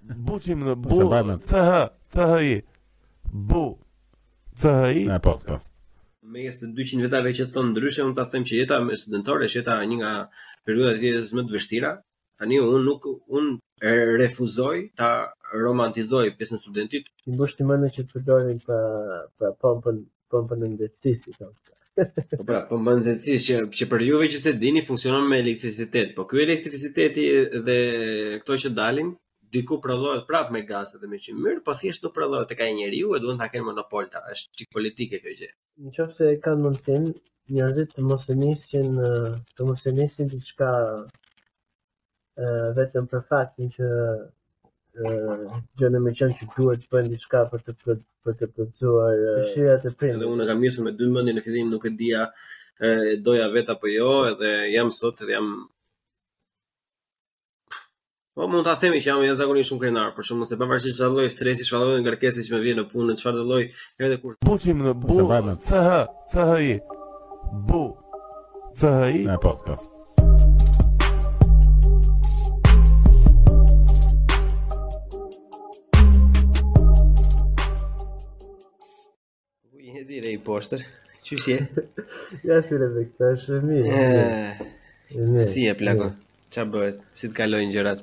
Buçim në bu CH CHI bu CHI në po, po. podcast. Ndryshe nga 200 vetave që të thonë ndryshe, unë ta them që jeta studentore është jeta një nga periudhat e jetës më të vështira. Tani unë nuk unë e refuzoj ta romantizoj pjesën e studentit. Ti bësh ti mendon që të përdorin për për pompën Pompën e nxehtësisë i thonë. Po pra, pompë nxehtësie që që për juve që se dini funksionon me elektricitet, po ky elektriciteti dhe këto që dalin diku prodhohet prap me gaz dhe me qymyr, po thjesht nuk prodhohet tek ai njeriu e duan ta kenë monopol ata. Është çik politike kjo gjë. Në qoftë se kanë mundësinë njerëzit të mos e nisin të mos e nisin diçka vetëm për faktin që janë meqenë që duhet të bëjnë diçka për të për, për të plotësuar dëshirat e prindërve. Edhe unë e kam nisur me dy mendje në fillim nuk e dija e doja vetë apo jo edhe jam sot edhe jam Po mund ta themi që jam jashtëzakonisht shumë krenar, për shembull se pavarësisht çfarë lloj stresi, çfarë lloj ngarkese që më vjen në punë, çfarë lloj edhe kur buçim në bu, CH, CHI. Bu. CHI. Ne po, po. Njeri i poshtër, qysh je? ja si refekt, ta është mirë. Si e plako, ça bëhet, si të kalojnë gjërat?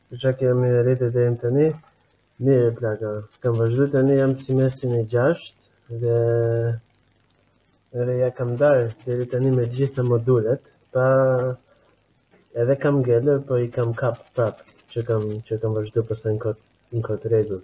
Po ça ke arritur deri më tani? Mirë plako. Kam vazhduar tani jam në semestrin e 6 dhe edhe ia kam dalë deri tani me të gjitha modulet, po edhe kam ngelur, po i kam kap prap që kam që kam vazhduar pastaj në kod në kod rregull.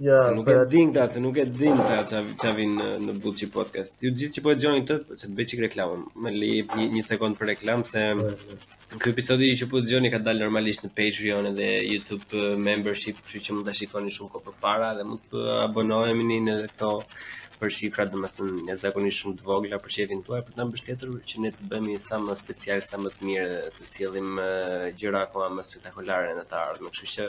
Ja, se nuk e dinë këta, se nuk e dinë këta ça ça vijnë në, në Buçi podcast. Ju gjithë që po e dëgjoni këtë, po prit të bëj çik reklamën. Më li një, një sekond për reklam se ky episodi që po dëgjoni ka dalë normalisht në Patreon dhe YouTube uh, membership, kështu që mund ta shikoni shumë kohë përpara dhe mund të abonoheni në këto për shifra domethënë jashtëzakonisht shumë të vogla për xhepin tuaj për të na mbështetur që ne të bëhemi sa më special, sa më të mirë të sjellim gjëra akoma më spektakolare në të ardhmen kështu që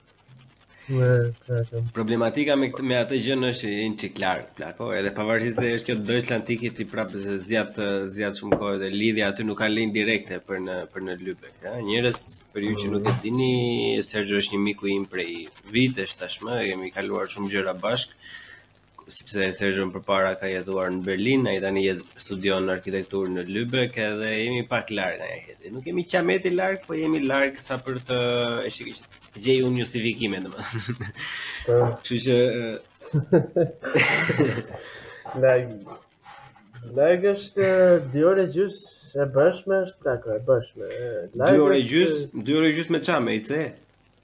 Problematika me këtë me atë gjë është që jeni çik larg, plako, edhe pavarësisht se është kjo Deutschlandticket-i prapë se zgjat zgjat shumë kohë dhe lidhja aty nuk ka linjë direkte për në për në Lübeck, ha. Njerëz për ju që nuk e dini, Sergio është një miku im prej vitesh tashmë, kemi kaluar shumë gjëra bashkë. sepse Sergio më përpara ka jetuar në Berlin, ai tani jet studion arkitekturë në Lübeck edhe jemi pak larg nga njëri tjetri. Nuk jemi qameti larg, po jemi larg sa për të e shikoj që të gjej unë justifikime domethënë. Po. Kështu që larg larg është dy orë gjys e bëshme është plako, e bëshme. Dy orë gjys, dy orë gjys me ça me I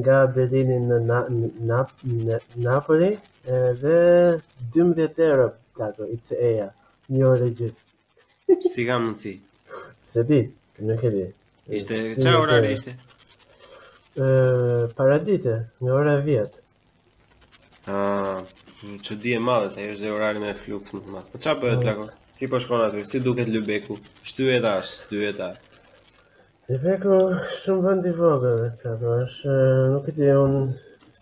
nga Berlini në Napoli dhe 12 euro plako ICE-ja, një orë gjys. Si ka mundësi? S'e di, nuk e di. Ishte, ça orari ishte? Paradite, në ora dhjetë. Ah, çudi e madhe, sa i është dhe orari me fluks në të madhe. Po ça bëhet plako? Si po shkon aty, si duket Lubeku? Shtyeta është, shtyeta. Lubeku, shumë vend i vogël plako, është, nuk e di unë,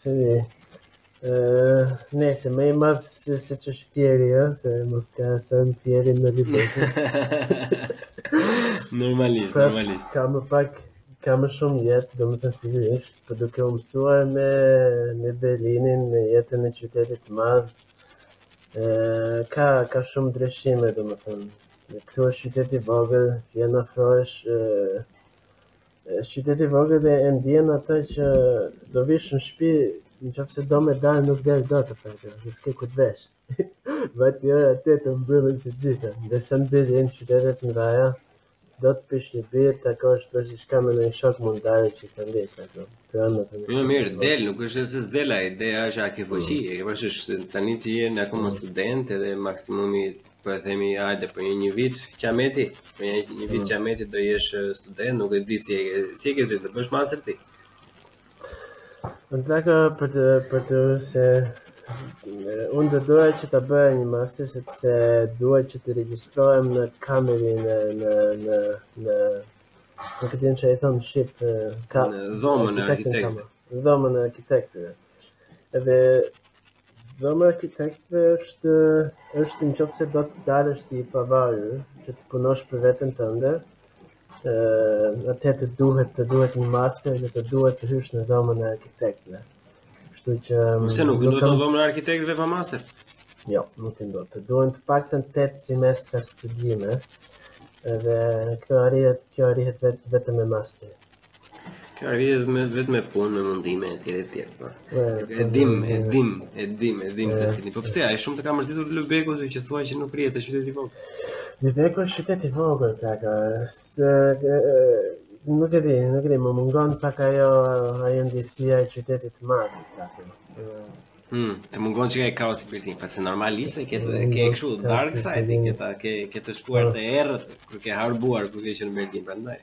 s'e di, Nëse, më i madh se, se ç'është Fieri, ja, se mos ka qenë njeri në Lubeku. normalisht, pra, normalisht. Ka më pak, ka më shumë jetë, domethënë sigurisht. Po duke u mësuar me, me Berlinin, me jetën e qytetit të madh, ka, ka shumë ndryshime, domethënë. Këtu është qytet i vogël, të jenë afër, qytet i vogël dhe e ndjen atë që do vish në shpi, në qofë se do me dalë, nuk del dot plako, se s'ke ku të vesh. Vajti ora tetë mbyllen të gjitha, ndërsa në Berlin, qytetet e mëdhaja, Do të pish një birë, të takosh, bësh diçka me ndonjë shok mundare që ka ndjerë të ato. Të rënë në të mirë. Më mirë, del, nuk është se s'del,, ideja është a ke fuqi, e ke parasysh se tani ti je në akoma student edhe maksimumi po e themi hajde për një, një vit qiameti, për një, një vit qiameti do jesh eh, student, nuk e di si e ke, si e ke zyrë, do bësh master ti. Po plako për për se unë do doja që ta bëja një master sepse dua që të regjistrohem në kamerin në në në në në këtë që e thonë shqip dhomën e arkitektëve. Dhomën e arkitektëve. Edhe Dhoma e arkitektëve është në qoftë se do të dalësh si i pavarur, që të punosh për veten tënde, ë atëherë të duhet të duhet një master dhe të duhet të hysh në dhomën e arkitektëve. Kështu që Pse nuk hyn dot në dhomën e arkitektëve pa master? Jo, nuk hyn dot. Të duhen të paktën 8 semestra studime. Edhe kjo arrihet, kjo arrihet vetëm me master. Kjo arrihet vetëm me punë, me mundime etj etj. Po. E dim, e dim, e dim, e dim të stini. Po pse aq shumë të ka mërzitur Lubeku ty që thua që nuk rrihet te qyteti i vogël. Lubeku është qytet i vogël, plako. Është nuk e di, nuk e di, më mungon pak ajo ajo ndjesia e qytetit të madh, plako. Hmm, të mungon çik ai kaosi i Berlinit, pasi normalisht e ke të ke kështu, dark side, ke, ta, ke, ke të shkuar të erët, kur ke harbuar, kur ke qenë në Berlin, prandaj.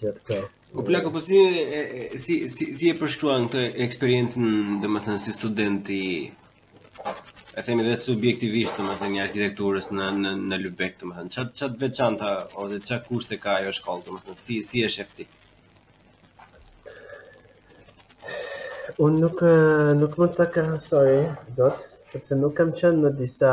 gjatë këto. O plako, po si, si, si, si e përshkruan këtë eksperiencën, domethënë, si studenti, e themi dhe subjektivisht, domethënë, një arkitekturës në, në, në Lubek, domethënë, ça të, ça të veçanta, ose ça kushte ka ajo shkollë, domethënë, si, si e shef ti? Unë nuk, nuk mund ta krahasoj dot, sepse nuk kam qënë në disa,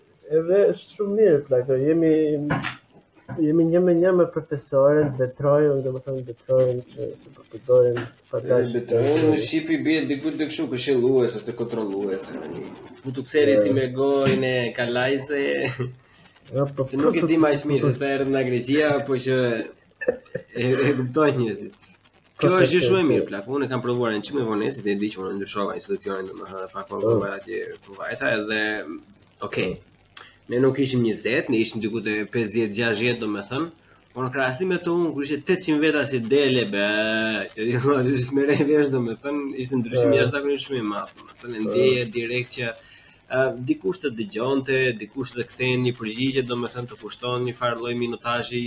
Edhe është shumë mirë plako, jemi jemi një me një me profesorin, Betreuer-in, domethënë Betreuer që se po përdorim pa dashje. Betreuer në shqip i bie diku te kështu këshillues ose kontrollues e tani. Po tu kseri si me gojën e Kalajse. Po nuk e di më aq mirë se sa erdhëm nga Greqia, po që E, e kuptojnë njerëzit. Kjo po, është gjë shumë e mirë, plak. Unë kam provuar një çikë me vonesë dhe e di që unë ndryshova institucionin domethënë pa kohë po. para atje ku vajta edhe ok. Ne nuk ishim 20, ne ishim diku te 50, 60 domethënë. Por në krahasim me TU-në kur ishte 800 veta si dele be, që i thonë ti s'merr vesh domethënë, ishte ndryshim po. jashtëzakonisht shumë i madh. Domethënë ndjeje direkt që dikush të dëgjonte, dikush të kthen një përgjigje, domethënë të kushton një farë lloj minutazhi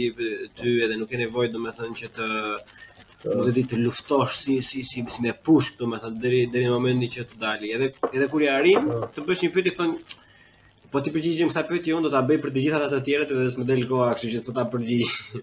ty edhe nuk ke nevojë domethënë që të nuk e di të luftosh si si si si me pushkë domethënë deri deri në momentin që të dali. Edhe edhe kur i arrin, po. të bësh një pyetje thonë po t'i përgjigjem kësaj pyetje unë do ta bëj për të gjithë ata të tjerët edhe s'më del koha, kështu që s'po ta përgjigj.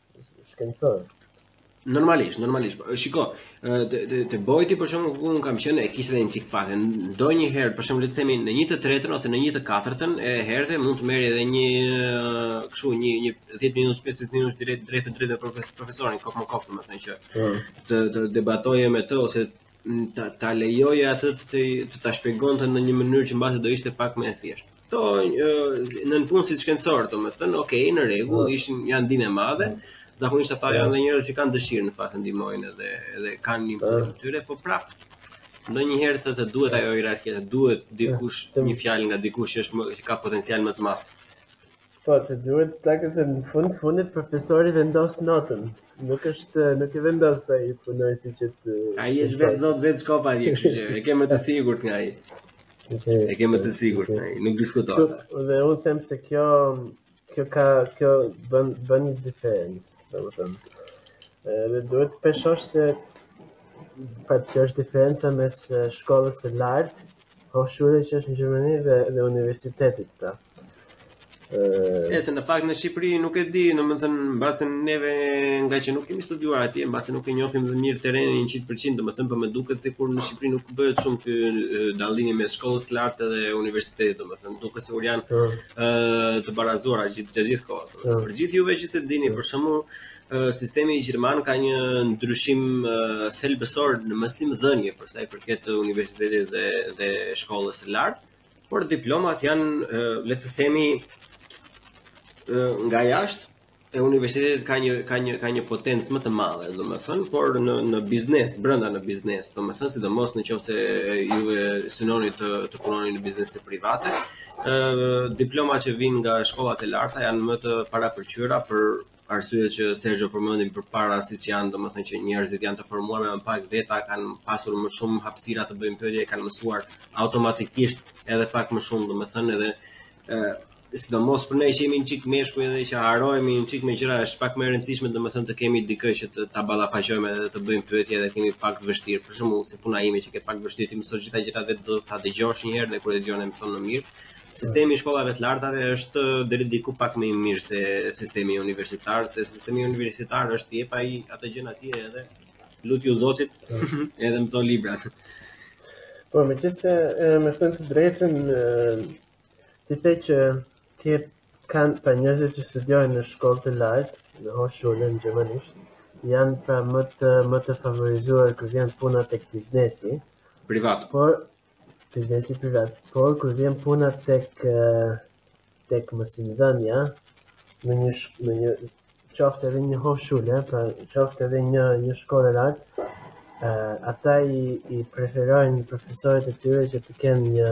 shkencor. Normalisht, normalisht. Po, shiko, te te, te Beuth-i për shembull ku unë kam qenë e kishte një cik fate. Ndonjëherë për shembull le të themi në një të tretën ose në një të katërtën e herëve mund të merrje dhe një kështu një një 10 minutë, 15 minutë drejt drejt për drejt me profesorin kokë më kokë, domethënë që po. të të debatoje me të ose ta, ta lejoje atë të të, të ta shpjegonte në një mënyrë që mbase do ishte pak më e thjeshtë. Këto nëpunësit shkencorë, domethënë, okej, në rregull, po. ishin janë ndihmë e madhe, zakonisht ata janë po. dhe njerëz që kanë dëshirë në fakt të ndihmojnë edhe, edhe kanë një për po. tyre, po prapë, ndonjëherë të të duhet ajo hierarkia, të duhet dikush një fjalë nga dikush që është më, që ka potencial më të madh. Po, të duhet të takë se në fund të fundit profesori vendos notën. Nuk është, nuk e vendos ai punonjësi që të... Ai është vetë zot, vetë shkop aty, kështu që e ke më të sigurt nga ai. E ke më të sigurt nga ai, nuk diskutohet. Dhe unë them se kjo, kjo ka, kjo bën, bën një diferencë, domethënë. Dhe duhet të peshosh se, prapë kjo është diferenca mes shkollës së lartë, Hochschule që është në Gjermani dhe universitetit pra. E se në fakt në Shqipëri nuk e di, domethënë, mbase neve ngaqë nuk kemi studiuar atje, mbase nuk e njofim dhe mirë terrenin njëqind përqind, domethënë, por po më duket sikur në Shqipëri nuk bëhet shumë dallimi mes shkollës së lartë dhe universitetit, domethënë, duket sikur janë uh, të barazuara gjithë gjithë kohës. Uh, për gjithë juve që s'e dini, për shembull, sistemi gjerman ka një ndryshim thelbësor në mësimdhënie për sa i përket universitetit dhe dhe shkollës së lartë, por diplomat janë le të themi nga jashtë e universitetit ka një ka një ka një potencë më të madhe, domethënë, por në në biznes, brenda në biznes, domethënë sidomos nëse ju e synoni të të punoni në biznese private, ë diplomat që vijnë nga shkollat e larta janë më të parapëlqyera për arsye që Sergio përmendi përpara siç janë, domethënë që njerëzit janë të formuar me më pak veta, kanë pasur më shumë hapësira të bëjnë pyetje, kanë mësuar automatikisht edhe pak më shumë, domethënë edhe ë sidomos për ne që jemi një çik meshkuj edhe që harrojmë një çik më gjëra është pak më e rëndësishme domethënë të kemi dikë që të ta ballafaqojmë edhe të bëjmë pyetje edhe kemi pak vështirë për shembull si puna ime që ke pak vështirë t'i mësosh gjitha gjërat vetë do ta dëgjosh një herë dhe kur e dëgjon e mëson më mirë Sistemi i shkollave të larta është deri diku pak më i mirë se sistemi universitar, se sistemi universitar është t'i jep ai ato gjërat atje edhe lutju Zotit edhe mëso libra. Po megjithëse me thënë të drejtën ti the që të kanë për njerëzit që studiojnë në shkollë të lartë, në Hochschule në gjermanisht, janë pra më të më të favorizuar kur vjen puna tek biznesi privat. Por biznesi privat, por kur vjen puna tek tek mësimdhënia në një në një qoftë edhe një Hochschule, pra qoftë edhe një një shkollë të lartë, uh, ata i, i preferojnë profesorët e tyre që të kenë një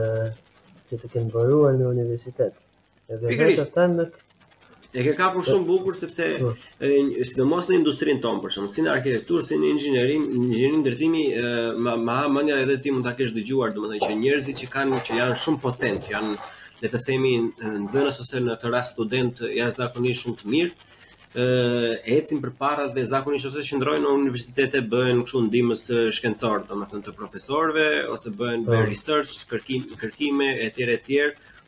që të kenë mbaruar në universitet. Edhe vetë të them në E ke kapur shumë bukur sepse po. sidomos në industrinë tonë për shembull si në arkitekturë si në inxhinieri, inxhinieri ndërtimi ma ha mendja edhe ti mund ta kesh dëgjuar domethënë që njerëzit që kanë që janë shumë potentë, që janë le të themi nxënës ose në këtë rast studentë jashtëzakonisht shumë të mirë, e ecin përpara dhe zakonisht ose qëndrojnë në universitete bëhen kështu ndihmës shkencorë, domethënë të profesorëve ose bëhen po. research, kërkim, kërkime etj etj.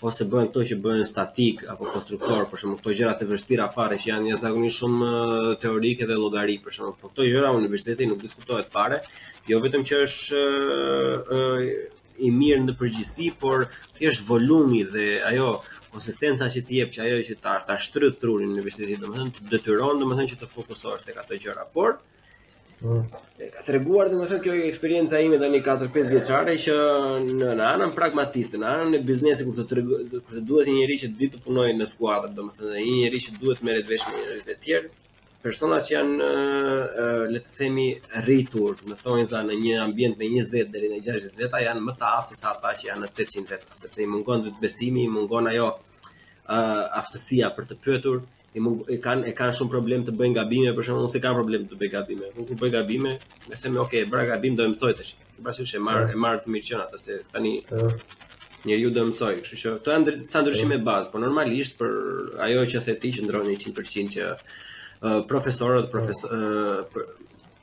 ose bëhen këto që bëhen statik apo konstruktor, për shembull, këto gjëra të vështira fare që janë jashtëzakonisht shumë teorike dhe llogari, për shembull, por këto gjëra universiteti nuk diskutohet fare, jo vetëm që është i mirë në përgjithësi, por thjesht volumi dhe ajo konsistenca që t'i jep që ajo që ta ta shtrydh trurin në universitet, domethënë të detyron domethënë që të fokusohesh tek ato gjëra. Por Mm. Ka treguar domethënë kjo eksperienca ime tani 4-5 vjeçare që në, në anën pragmatiste, në anën e biznesit kur të, kur të duhet një njeri që të dijë të punojë në skuadër, domethënë dhe një njeri që duhet të merret vesh me njerëz të tjerë, personat që janë, le të themi, rritur, në thonjëza në një ambient me 20 deri në 60 veta, janë më të aftë se sa ata që janë në 800 veta, sepse i mungon vetëbesimi, i mungon ajo uh, aftësia për të pyetur, i mund e kanë e kanë shumë problem të bëjnë gabime, për shembull, unë kam problem të bëj gabime. Unë kur bëj gabime, më them, "Ok, bëra gabim, do të mësoj tash." Ti pasi e marr e marr të mirë qenë atë se tani njeriu do të mësoj, kështu që këto janë ca ndryshime bazë, por normalisht për ajo që the ti qëndron 100% që uh, profesorët profesor uh,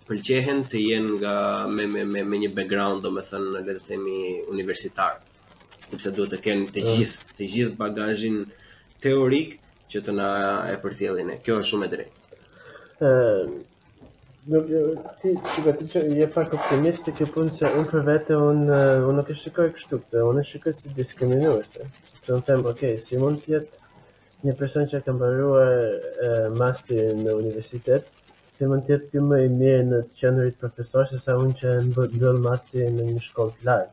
pëlqehen të jenë nga me me me me një background, domethënë le të themi universitar. sepse duhet të kenë të gjithë, të gjithë bagazhin teorik që të na e përcjellin. Kjo është shumë e drejtë. Ë Nuk ti ti vetë që je pak optimist te kjo punë se unë për vete unë unë nuk e shikoj kështu këtë, unë e shikoj si diskriminuese. Që unë them, ok, si mund të jetë një person që ka mbaruar masterin në universitet, si mund të jetë ky më i mirë në të qenurit profesor se sa unë që mbyll masterin në një shkollë të lartë.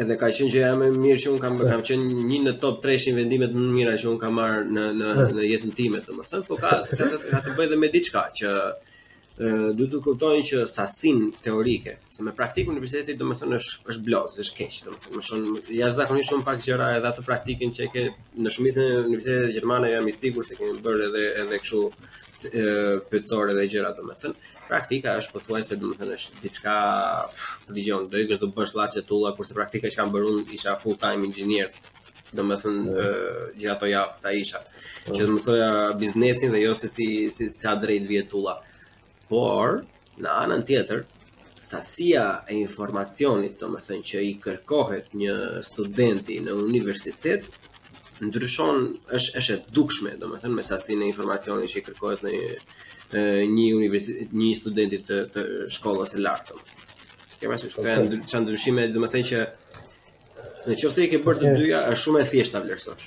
Edhe ka qenë gjëja më e mirë që un kam kam qenë një në top 3-shin vendimet më të mira që un kam marr në në në jetën time, domethënë, po ka ka të, ka të bëjë edhe me diçka që ë duhet të kuptojnë që sasin teorike, se me praktikë universiteti domethënë është është bloz, është keq, domethënë, mëson jashtëzakonisht shumë pak gjëra edhe atë praktikën që e ke në shumicën e universiteteve gjermane jam i sigurt se kemi bërë edhe edhe kështu pyetësore dhe gjëra domethënë, praktika është pothuajse domethënë është diçka për një gjonë, dhe kështu do bësh llaç e tulla, kurse praktika që kam bërë unë isha full time inxhinier, domethënë mm. gjithë ato javë sa isha, mm. që të mësoja biznesin dhe jo se si, si, sa drejt vihet tulla. Por, Në anën tjetër, sasia e informacionit, domethënë që i kërkohet një studenti në universitet, ndryshon, është, është e dukshme, domethënë, me sasin e informacionit që i kërkohet në një, universitet, një studenti të, të shkollës së lartë. Kështu që ka okay. ndryshime, domethënë që në qoftë se i ke bërë të dyja, është shumë e thjeshtë ta vlerësosh.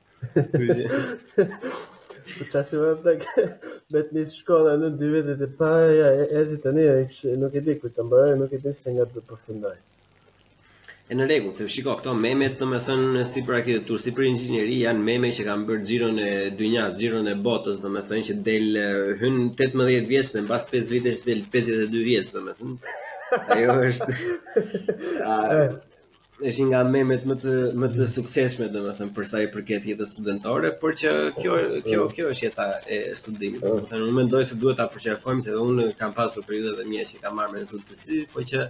Po ta shoh ata që me të nisë shkolla në dy vitet e para, ja, e, e zi tani, e, kështu, nuk e di ku të mbaroj, nuk e di se nga do të përfundoj. E në rregull, se shiko, këto memet, domethënë si për arkitekturë, si për inxhinieri janë meme që kanë bërë xhiron e dynjas, xhiron e botës, domethënë që del e, hyn 18 vjeç dhe mbas 5 vitesh del 52 vjeç, domethënë. Ajo është a, është një nga memet më të më të suksesshme domethënë për sa i përket jetës studentore, por që kjo kjo kjo është jeta e studimit. Domethënë unë mendoj se duhet ta përqafojmë se edhe unë kam pasur periudhat e mia që kam marrë me zët sy, por që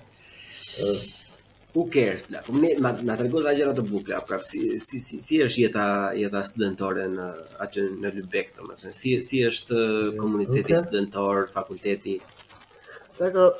u kërth, na po ne na, na trego ca gjërat e bukura, pra si si si si është jeta jeta studentore në aty në Lübeck domethënë, si si është komuniteti studentor, fakulteti. Dakord,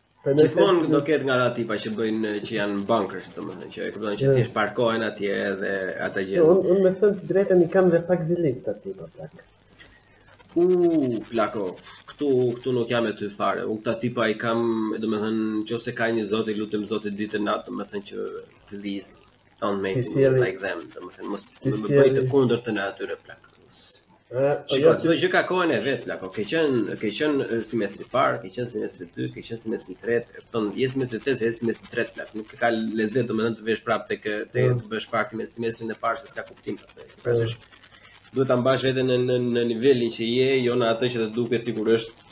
Gjithmonë do ketë nga ata tipa që bëjnë që janë bunkers, domethënë që e kupton që mm. thjesht parkohen atje dhe ata gjë. Unë un me thënë të drejtën i kam dhe pak zili këta tipa pak. O plako, këtu këtu nuk jam me ty fare. Unë këta tipa i kam, domethënë nëse ka një zot i lutem zotit ditë e natë, domethënë që please Don't make me like them, domethënë, mos më më bëj të kundërtën e atyre plak. Po Shiko, jo, çdo gjë ka kohën e vet, plak, ke qenë, ke qenë semestri i parë, ke qenë semestri i dytë, ke qenë semestri i tretë, e kupton, je semestri tetë, s'je semestri i tretë, plak, nuk ka lezet, domethënë, të vesh prapë te, të mm. bësh parti me semestrin e parë, se s'ka kuptim, të thënë, pra që është, duhet ta mbash veten në, në nivelin që je, jo në atë që të duket sikur është,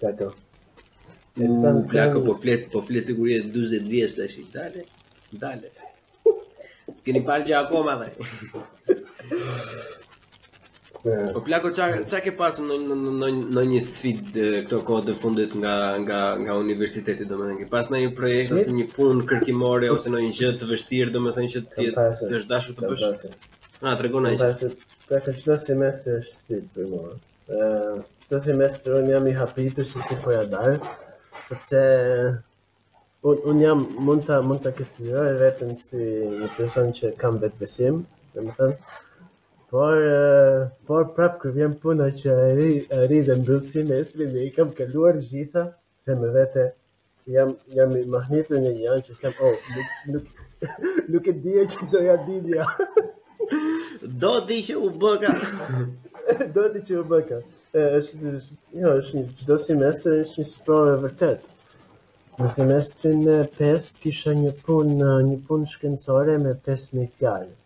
Plako. Plako po flet, po flet sikur je 40 vjeç tashi, dale. Dale. S'keni parë gjë akoma dhe. Po plako ça ça ke pasur në në në ndonjë sfidë këto kohët e fundit nga nga nga universiteti domethënë ke pas ndonjë projekt ose një punë kërkimore ose ndonjë gjë të vështirë domethënë që ti të është dashur të bësh. Na tregon ai. Plak, çdo semestër është sfidë për mua. Këtë semestër unë jam i habitur se si po ja dal, sepse unë un jam mund ta mund ta konsideroj veten si një person që kam vetëbesim, domethënë por por prap kur vjen puna që rri, rri dhe mbyll semestrin dhe i kam kaluar gjitha, Dhe me vete, jam, jam i mahnitur në një anë që s'kam, oh, nuk, nuk, nuk e dija që do ja dilja. Domethënë që u bëka. Domethënë që u bëka. Është, jo, është një, çdo semestër, është një sprovë e vërtetë. Në semestrin e 5 kisha një punë, një punë shkencore me 5.000 fjalë.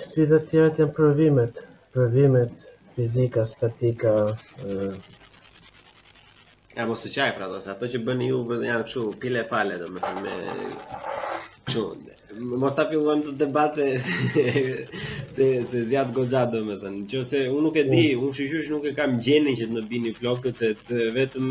Sfida të tjera janë provimet, provimet fizika, statika, Ja mos e qaj pra do, se ato që bëni ju vëlla janë kështu, pile e pale domethënë... Kështu, mos ta fillojmë atë debat se, se, se zgjat goxha domethënë, që se unë nuk e di, mm. unë shyqyr nuk e kam gjenin që të më bien flokët, se të vetëm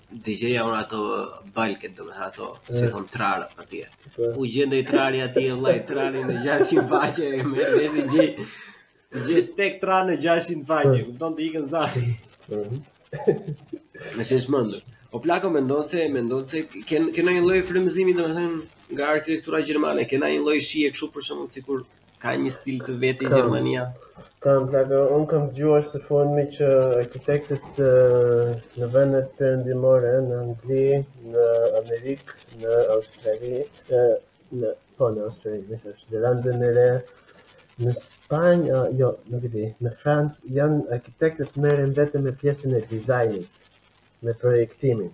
Dëgjoja unë ato balket, domethënë ato, e. si thonë trarët atje. Po. Ku gjendej trari atje vëlla, trari në 600 faqe, e me të veshtë i gjej, i gjej tek trari në 600 faqe, kupton të ikën zahë. Po. Në shenë shmëndë. O plako mendon se, mendon se, ke ndonjë lloj frymëzimi, domethënë, nga arkitektura gjermane, ke ndonjë lloj shije kështu për shembull, sikur, si Ka një stil të vetin Gjermania. Kam plako, unë kam dëgjuar së fundmi që arkitektët në vendet perëndimore, në Angli, në Amerikë, në Australi, në, po në Australi, në shështë, Zelandën e Re, në Spanjë, jo, nuk e di, në Francë, janë arkitektët merren vetëm me pjesën e dizajnit, me projektimin.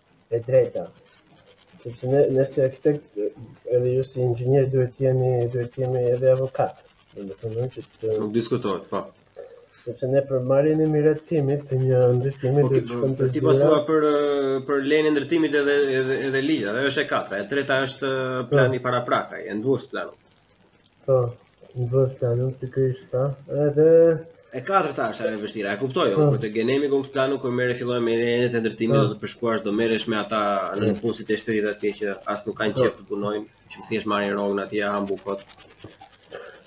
e drejta. Sepse ne, ne si arkitekt edhe ju si inxhinier duhet të jeni duhet të jemi edhe avokat. Domethënë që të nuk diskutohet, po. Sepse ne për marrjen e miratimit të një ndërtimi po, duhet të shkojmë te ti po thua për për lejen e ndërtimit edhe edhe edhe ligj, ajo është e katra, e treta është plani oh. paraprakaj, e ndosur plani. Po, në bërë plan, unë si kërë shta, edhe... E katërta është ajo e vështira, e kuptoj, unë po. po të gjendemi kënë këtë planu, kur merr e fillon me lejen e ndërtimit, po. do të përshkuash, do merresh me ata në nëpunësit e shtetit atje që as nuk kanë po. qejf të punojnë, që më thjesht marrin rrogën atje, hanë bukë.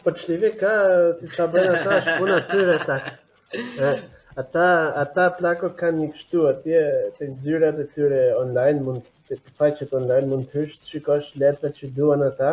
Po që të ka, si të bëjnë ata, është puna e tyre ta. Ata, ata plako kanë një kështu atje, te zyrat e tyre online, mund te faqet online, mund të hysh të shikosh letrat që duan ata,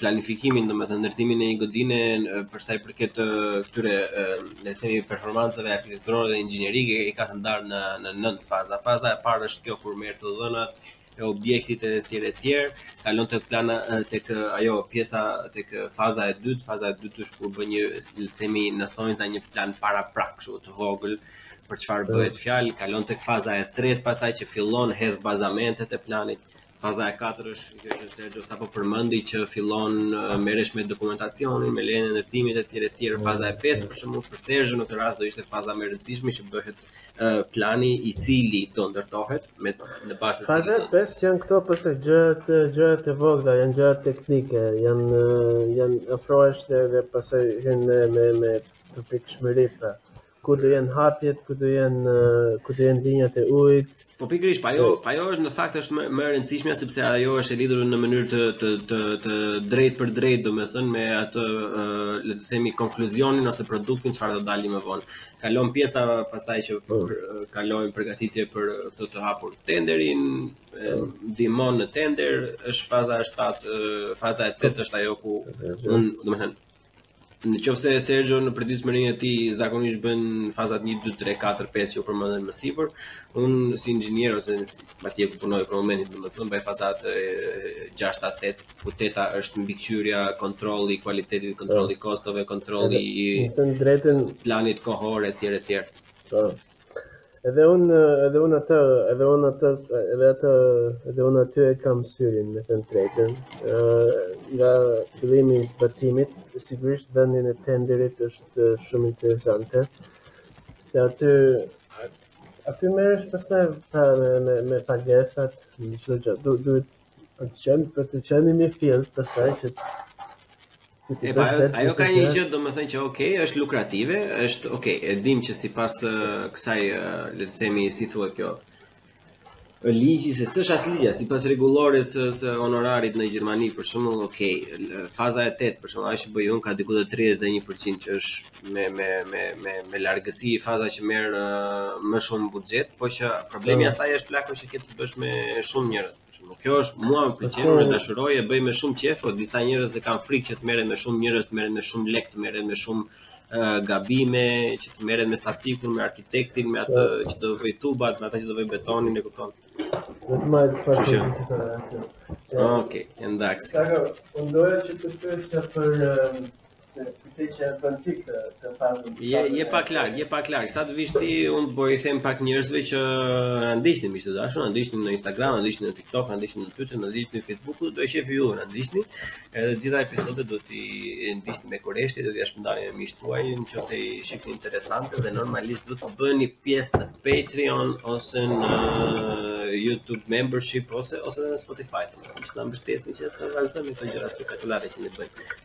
planifikimin, domethënë ndërtimin e një godine për sa i përket këtyre le të themi performancave arkitekturore dhe inxhinierike i ka të ndarë në në nëntë faza. Faza e parë është kjo kur merr të dhënat e objektit e tjerë e tjerë, kalon te plana tek ajo pjesa tek faza e dytë, faza e dytë është kur bë një të themi në thonjëza një plan paraprak, shumë të vogël, për çfarë bëhet fjalë, kalon tek faza e tretë pastaj që fillon hedh bazamentet e planit, Faza e katërt është kjo që Sergio sapo përmendi që fillon merresh me dokumentacionin, me lejen e ndërtimit etj etj. Faza e pestë për shembull për Sergio në këtë rast do ishte faza më e rëndësishme që bëhet uh, plani i cili do ndërtohet me në bazë të cilit. Faza e pestë janë këto përse gjërat gjërat e vogla, janë gjëra teknike, janë janë afrohesh dhe pastaj hyn me me me përpikshmëri pra. Ku do jenë hapjet, ku do jenë ku do jenë linjat e ujit? Po pikërisht, po jo, ajo është në fakt është më më e rëndësishmja sepse ajo është e lidhur në mënyrë të të të të drejtpërdrejtë, domethënë me atë le të themi konkluzionin ose produktin çfarë do dali më vonë. Kalon pjesa pastaj që po. kalojmë përgatitje për këto të hapur tenderin, po. ndihmon në tender, është faza e 7, faza e 8 është ajo ku unë, domethënë Në qoftë se Sergio në përditshmërinë e tij zakonisht bën fazat 1, 2, 3, 4, 5 që u përmendën më sipër, unë si inxhinier ose si atje ku punoj për momentin domethënë, bëj fazat 6, 7, 8, ku teta është mbikëqyrja, kontrolli i kualitetit, kontrolli i, po. kostove, kontrolli i planit kohor, e tjerë, e tjerë. Po. Edhe un edhe un aty, edhe un aty, edhe aty, edhe un aty e kam syrin, me thënë drejtën. Ë nga fillimi i zbatimit, sigurisht dhënia e tenderit është shumë interesante. Se aty aty merresh pastaj pra me me, me pagesat, me çdo gjë. Duhet duhet për të qenë për të qenë një fill pastaj që Epo, ajo, ajo ka një gjë, domethënë që ok, është lukrative, është ok, e dim që sipas uh, kësaj, uh, le të themi, si thuhet kjo, ligji, se s'është as ligj, sipas rregullores së, së honorarit në Gjermani, për shembull, ok, faza e tetë, për shembull, atë që bëj unë, ka diku te 31% që është me, me, me, me, me largësi faza që merr uh, më shumë buxhet, po që problemi pastaj është plako që ke të bësh me shumë njerëz. Kjo është mua më pëlqen, unë dashuroj e bëj me shumë qejf, por disa njerëz e kanë frikë që të merren me shumë njerëz, të merren me shumë lek, të merren me shumë uh, gabime, që të merren me statikun, me arkitektin, me atë po. që do vëjë tubat, me atë që do vëjë betonin, e kupton. Do të marr të pash Okej, okay, ndaksi. Saktë, unë doja që të pyesja për se këtë që e bën ti këtë të fazën. Je je pak larg, je pak larg. Sa të vish ti, un po i them pak njerëzve që na ndiqni miq të dashur, na ndiqni në Instagram, na ndiqni në TikTok, na ndiqni në Twitter, na ndiqni në Facebook, ku të dojë qejfi ju, na ndiqni. Edhe të gjitha episodet do t'i ndiqni me kureshti, do t'i shpërndani me miqtë tuaj, nëse i shihni interesante dhe normalisht do të bëheni pjesë në Patreon ose në YouTube membership ose ose në Spotify. Do të na mbështesni që të vazhdojmë këto gjëra spektakolare që ne bëjmë.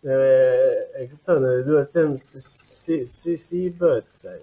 E, e kupton, dhe duhet të them si, si, si, si i bëhet kësaj.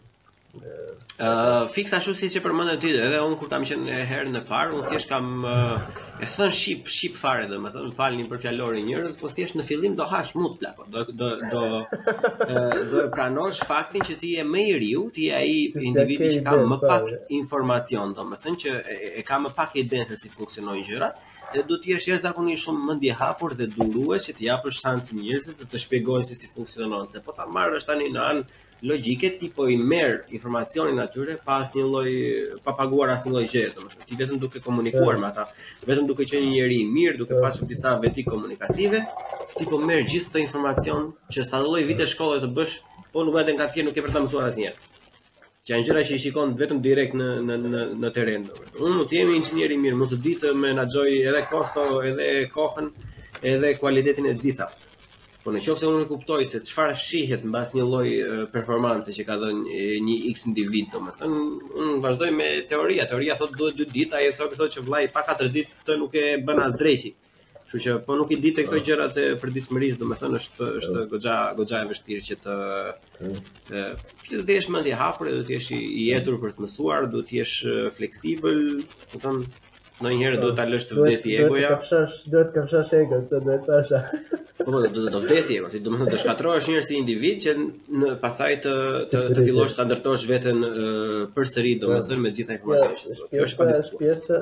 Uh, fiks ashtu siç e përmende ti edhe unë kur kam qenë herën e parë unë thjesht kam uh, e thënë shqip, shqip fare domethënë më falni për fjalorin njerëz po thjesht në fillim do hash mut plako do, do, do, uh, do e pranosh faktin që ti je më i riu ti je ai individi që ka më pak informacion domethënë që e, e ka më pak idenë se si funksionojnë gjërat dhe duhet të jesh jashtëzakonisht shumë mendjehapur dhe durues që t'i japësh shansin njerëzve edhe të shpjegojnë se si funksionon, se po ta marrësh tani në anë logjike ti po i merr informacionin atyre pa asnjë lloj pa paguar asnjë lloj gjëje, domethënë ti vetëm duke komunikuar me ata, vetëm duke qenë një njeri i mirë, duke pasur disa veti komunikative, ti po merr gjithë këtë informacion që sa lloj vite shkolle të bësh, po nuk dole atje, nuk ke për ta mësuar asnjëherë. që janë gjëra që i shikon vetëm direkt në në në në terren. Unë mund të jem inxhinieri i mirë, mund të di të menaxhoj edhe kosto, edhe kohën, edhe kualitetin e të gjitha. Po në qoftë se unë s'e kuptoj se çfarë fshihet mbas një lloj performance që ka dhënë një X individ, domethënë unë vazhdoj me teorinë. Teoria thotë duhet 2 ditë, ai të thotë thotë që vllai pa 4 ditë këtë nuk e bën as dreqi. Kështu që po nuk i dite këto gjërat e përditshmërisë, domethënë është është goxha goxha e vështirë që të të të të jesh mendjehapur, duhet të jesh i etur për të mësuar, duhet të jesh fleksibël, domethënë ndonjëherë duhet ta lësh të vdesi egoja. Duhet të kafshosh, duhet të kafshosh egon, se do të thashë. Po do të do vdesi ego, ti domethënë do shkatërrohesh njerëz si individ që në pastaj të të të fillosh ta ndërtosh veten përsëri domethënë me gjithë informacionin. Kjo është pjesë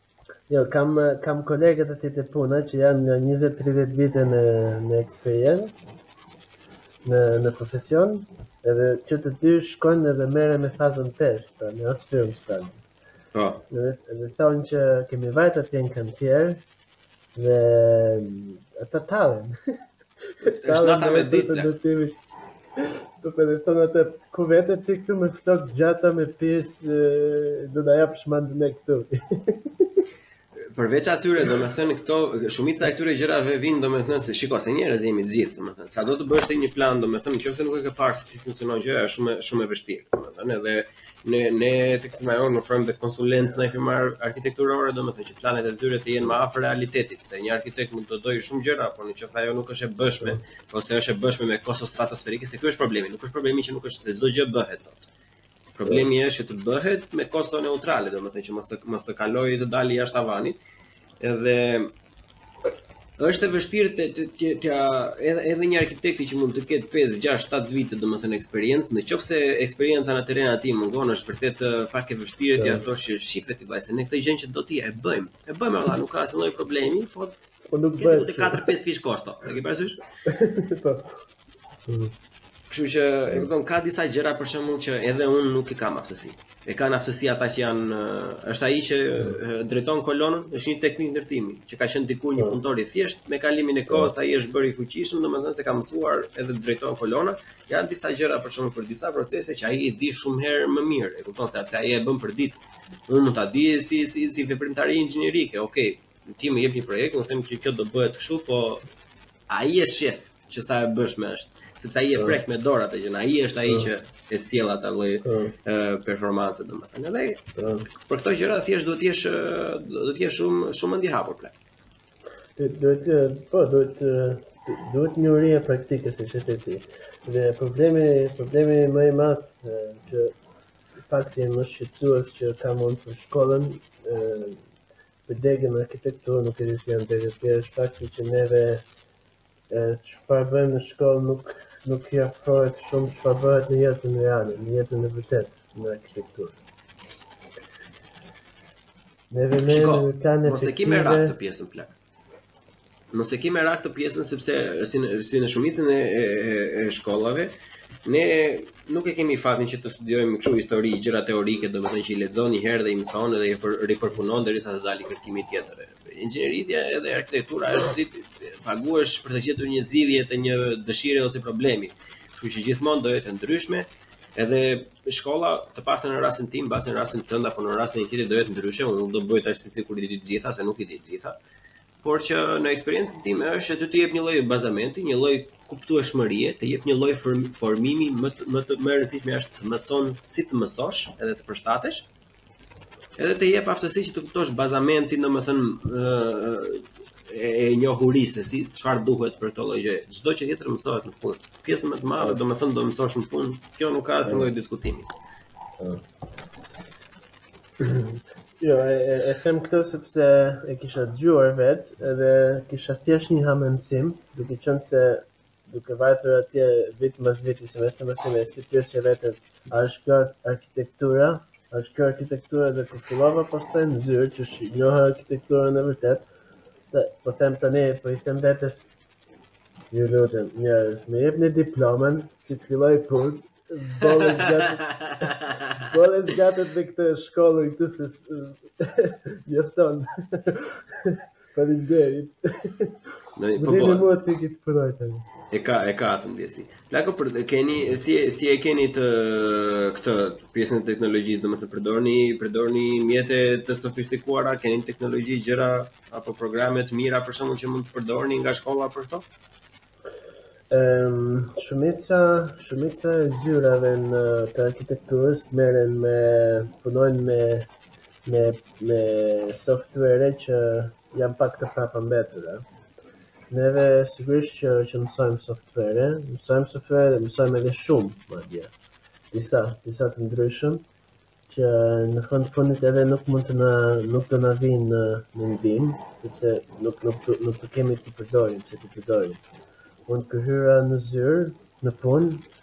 Jo, kam kam kolegët atje te puna që janë nga 20-30 vite në në eksperiencë në në profesion, edhe që të dy shkojnë edhe merren me fazën 5, pra ne as firmë s'kan. Po. Edhe edhe thonë që kemi vajtur atje në kantier, Dhe ata tallen. Është nata me ditë. Do të thonë thonë ata ku vete ti këtu me flokë të gjata me pis do na japësh mend ne këtu. Përveç atyre, domethënë këto shumica e këtyre gjërave vijnë domethënë se shiko se njerëz jemi të gjithë, domethënë sado të bësh ti një plan, domethënë qoftë se nuk e ke parë se si funksionon gjëja, është shumë shumë e vështirë, domethënë edhe Ne ne tek firma jonë ne ofrojmë dhe konsulencë ndaj firmave arkitekturore, domethënë që planet e tyre të jenë më afër realitetit, se një arkitekt mund të dojë shumë gjëra, po në qoftë se ajo nuk është e bëshme ose është e bëshme me kosto stratosferike, se ky është problemi, nuk është problemi që nuk është se çdo gjë bëhet sot. Problemi është që të bëhet me kosto neutrale, domethënë që mos të mos të kalojë të dali jashtë avanit. Edhe është e vështirë të të të të edhe edhe një arkitekti që mund të ketë 5, 6, 7 vite domethënë eksperiencë, në qoftë se eksperienca në terren atij mungon, është vërtet pak e vështirë t'ia po. thuash që shife ti, se ne këtë gjë që do ti e bëjmë. E bëjmë Allah, nuk ka asnjë lloj problemi, po po nuk bëhet. Ka 4-5 fish kosto. E ke parasysh? Po. Mm. Kështu që e kupton ka disa gjëra për shembull që edhe un nuk i kam aftësi. E kanë aftësi ata që janë është ai që drejton kolonën, është një teknik ndërtimi që ka qenë dikur një po. punëtor i thjeshtë me kalimin e po. kohës ai është bërë i fuqishëm, domethënë se ka mësuar edhe drejton kolonën. Janë disa gjëra për shembull për disa procese që ai i di shumë herë më mirë. E kupton se ai e bën përditë. Unë mund ta di si si si veprimtari inxhinierike. Okej, okay. ti më jep një projekt, më thua që kjo do bëhet kështu, po ai e shef që sa e bëshme është, sepse ai e prek me dorë atë gjë, ai është ai që e sjell atë lloj performance domethënë. Edhe për këto gjëra thjesht duhet të jesh duhet të jesh shumë shumë mendjehapur plak. Duhet të po duhet duhet një uri e praktikës që ta dish. Dhe problemi, problemi më i madh që fakti më shqetësues që kam unë për shkollën, për degën në arkitekturë, nuk e di si janë degët e tjera, është fakti që neve Çfarë bëjmë në shkollë nuk nuk i afrohet shumë çfarë bëhet në jetën reale, në jetën e vërtetë, në arkitekturë. Ne vëmë në kanë mos e kimë me rak të pjesën plak. Mos e kimë me rak të pjesën sepse si në, si në shumicën e, e, e shkollave ne nuk e kemi faktin që të studiojmë kështu histori, gjëra teorike, domethënë që i lexon një herë dhe i mëson dhe i ripërpunon derisa të dalë kërkimi tjetër. Inxhinieria edhe arkitektura është ti paguhesh për të gjetur një zgjidhje të një dëshire ose problemi. Kështu që gjithmonë do jetë e ndryshme, edhe shkolla, të paktën në rastin tim, mbase në rastin tënd apo në rastin e tjetrit do jetë ndryshe, unë nuk do bëj tash sikur i di të gjitha, se nuk i di të gjitha. Por që në eksperiencën time është të jep një lloj bazamenti, një lloj kuptueshmërie, të jep një lloj formimi më të, më të më rëndësishme është të mëson si të mësosh edhe të përshtatesh, Edhe të jep aftësi që të kuptosh bazamentin, domethënë e, e njohurisë si çfarë duhet për këtë lloj gjëje. Çdo gjë tjetër mësohet në punë. Pjesën më të madhe domethënë do mësosh në punë. Kjo nuk ka asnjë lloj diskutimi. Jo, e, e, e them këtë sepse e kisha dëgjuar vet edhe kisha thjesht një hamendësim, duke qenë se duke vajtur atje vit mbas viti, semestër mbas semestri, pyesja veten, a është kjo arkitektura? A është kjo arkitektura dhe kur fillova pastaj në zyrë që shikoja arkitekturën e vërtet, dhe po them tani, po i them vetes, ju lutem, njerëz, më jepni diplomën, që të filloj punë, Boll u zgjatët. Boll u zgjatët me këtë shkollën këtu se mjafton. Faleminderit. Ne po po. Ne po. të iki të punoj tani. E ka e ka atë ndjesi. Plako po e keni si si e keni këtë pjesën e teknologjisë, domethënë përdorni përdorni mjete të sofistikuara, keni teknologji gjëra apo programe të mira për shembull që mund të përdorni nga shkolla për këto? Shumica, shumica e zyrave të arkitekturës merren me punojnë me me me software që janë pak të prapambetura. Neve sigurisht që që mësojmë software, mësojmë software dhe mësojmë edhe shumë, madje. Disa, disa të ndryshëm, që në fund të fundit edhe nuk mund të na nuk do na vijnë në ndihmë, sepse nuk nuk të, nuk kemi t'i përdorim, që të përdorim. Unë kur hyra në zyrë, në punë,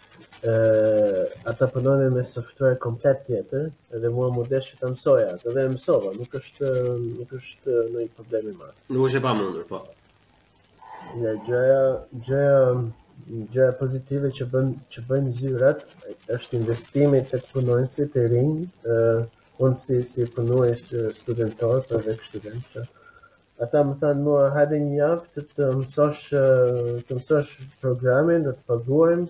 ata punojnë me software komplet tjetër, edhe mua m'u desh që ta mësoja, edhe e mësova, nuk është, nuk është ndonjë problem i madh. Nuk është e pamundur, po. Ja gjëja, gjëja, gjëja pozitive që bën që bëjnë zyrat është investimi tek punonjësit e rinj, ë unë si si punonjës studentor, Werkstudent. Ata më thanë mua, hajde një javë të të mësosh të mësosh programin, do të paguajmë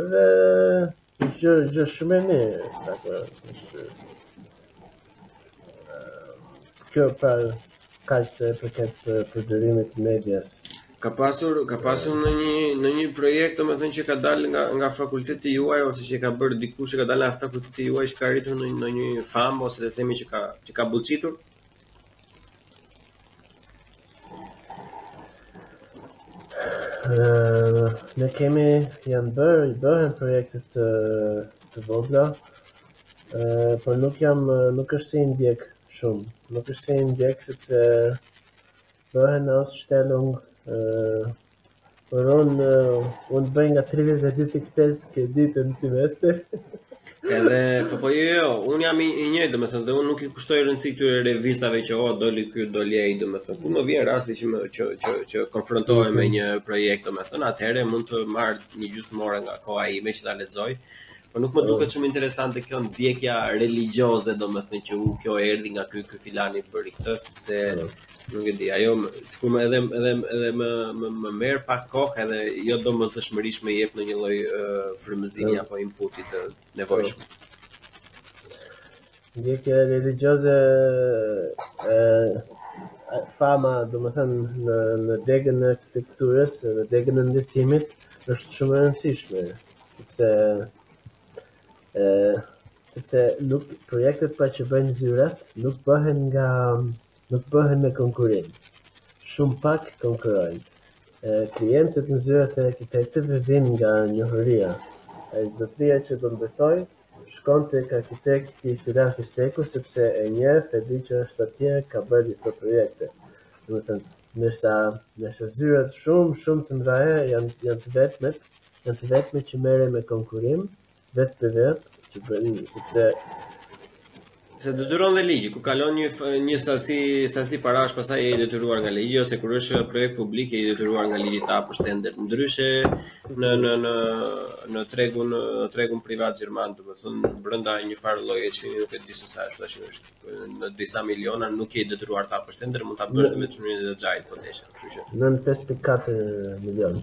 Edhe gjë gjë shumë e mirë, dakë, ishte. Kjo pra ka se për këtë përdorimin të medias. Ka pasur ka pasur në një në një projekt domethënë që ka dalë nga nga fakulteti juaj ose që ka bërë dikush që ka dalë nga fakulteti juaj që ka arritur në në një famë ose le të themi që ka që ka bujitur. Ne kemi janë bërë, i bëhen projekte të të vogla, por nuk jam nuk është se i ndjek shumë, nuk është se i ndjek sepse Bëhen Ausstellung, por unë unë bëj nga 32.5 kredite në semestër. Edhe po po jo, jo, unë jam i, i njëjtë, domethënë dhe unë nuk i kushtoj rëndësi këtyre revistave që oh doli ky, doli ai, domethënë kur më vjen rasti që më që që që konfrontohem me një projekt, domethënë atëherë mund të marr një gjysmë ore nga koha ime që ta lexoj. Po nuk më duket shumë interesante kjo ndjekja religjioze, domethënë që u kjo erdhi nga ky ky filani bëri këtë, sepse Nuk e di, ajo sikur më edhe edhe edhe më më, më merr pak kohë edhe jo domosdoshmërisht më jep ndonjë lloj uh, frymëzimi apo inputi të nevojshëm. Ndjekja religjioze e fama, domethënë, në, në degën e arkitekturës, në degën e ndërtimit, është shumë e rëndësishme, sepse e, sepse nuk projektet pra që bëjnë zyrat, nuk bëhen nga nuk bëhen me konkurrim, shumë pak konkurrojnë. Klientët në zyrat e arkitektëve vijnë nga njohuria. Ai zotëria që do ndërtojë, shkon tek arkitekti filan fisteku sepse e njeh, e di që është atje, ka bërë disa projekte. Domethënë, ndërsa ndërsa zyrat shumë shumë të mëdha janë janë të vetmet, janë të vetmet që merren me konkurrim, Vetë për vetë, që bëjnë, sepse... Të detyron dhe ligji, kur kalon një, një sasi, sasi parash, pastaj je i detyruar nga ligji, ose kur është projekt publik, je i detyruar nga ligji ta për shtender. Ndryshe, në, në, në, në tregun, tregun privat gjerman, domethënë, brenda një farë lloj, që unë nuk e di se sa është, që është, në disa miliona, nuk je i detyruar ta për shtender, mund ta bësh me çunin e xhajit, po deshe, kështu që. Nën 5.4 milionë.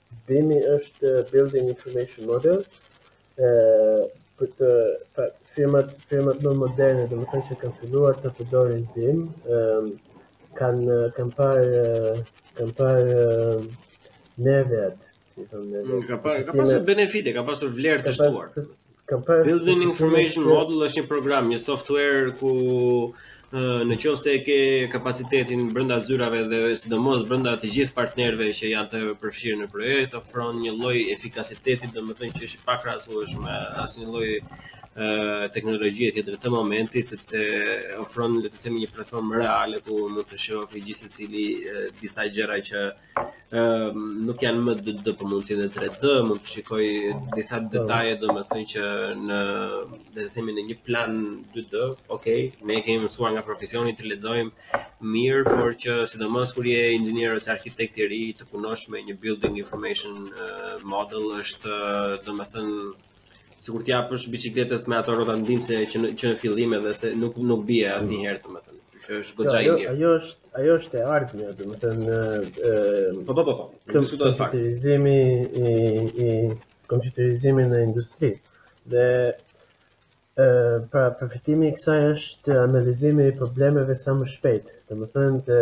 BIM është Building Information Model, për të pa, firmat firmat më moderne, domethënë që kanë filluar të përdorin BIM, kanë kanë parë kanë parë nevet, si thonë nevet. Mm, ka parë ka pasur benefite, ka pasur vlerë të shtuar. Building Information Model është një program, një software ku në qoftë se e ke kapacitetin brenda zyrave dhe sidomos brenda të gjithë partnerëve që janë të përfshirë në projekt, ofron një lloj efikasiteti, domethënë që është i pakrahasueshëm me asnjë lloj teknologjie tjetër të momentit sepse ofron le të themi një platformë reale ku mund të shohë gjithsecili disa gjëra që uh, nuk janë më dy dë, po mund të jenë tre dë, mund të shikojë disa po. detaje domethënë që në le të themi në një plan dy dë, ok, ne e kemi mësuar nga profesioni të lexojmë mirë, por që sidomos kur je inxhinier ose arkitekt i ri të punosh me një building information model është domethënë sikur t'i japësh biçikletës ato rrota ndihmëse që në, që në fillim edhe se nuk nuk bie asnjëherë mm. domethënë. Që është goxha i mirë. Ajo është ajo është e ardhmja domethënë ë po po po po. Diskutohet fakt. Kompjuterizimi i i kompjuterizimi në industri dhe ë pra përfitimi i kësaj është analizimi i problemeve sa më shpejt. Domethënë të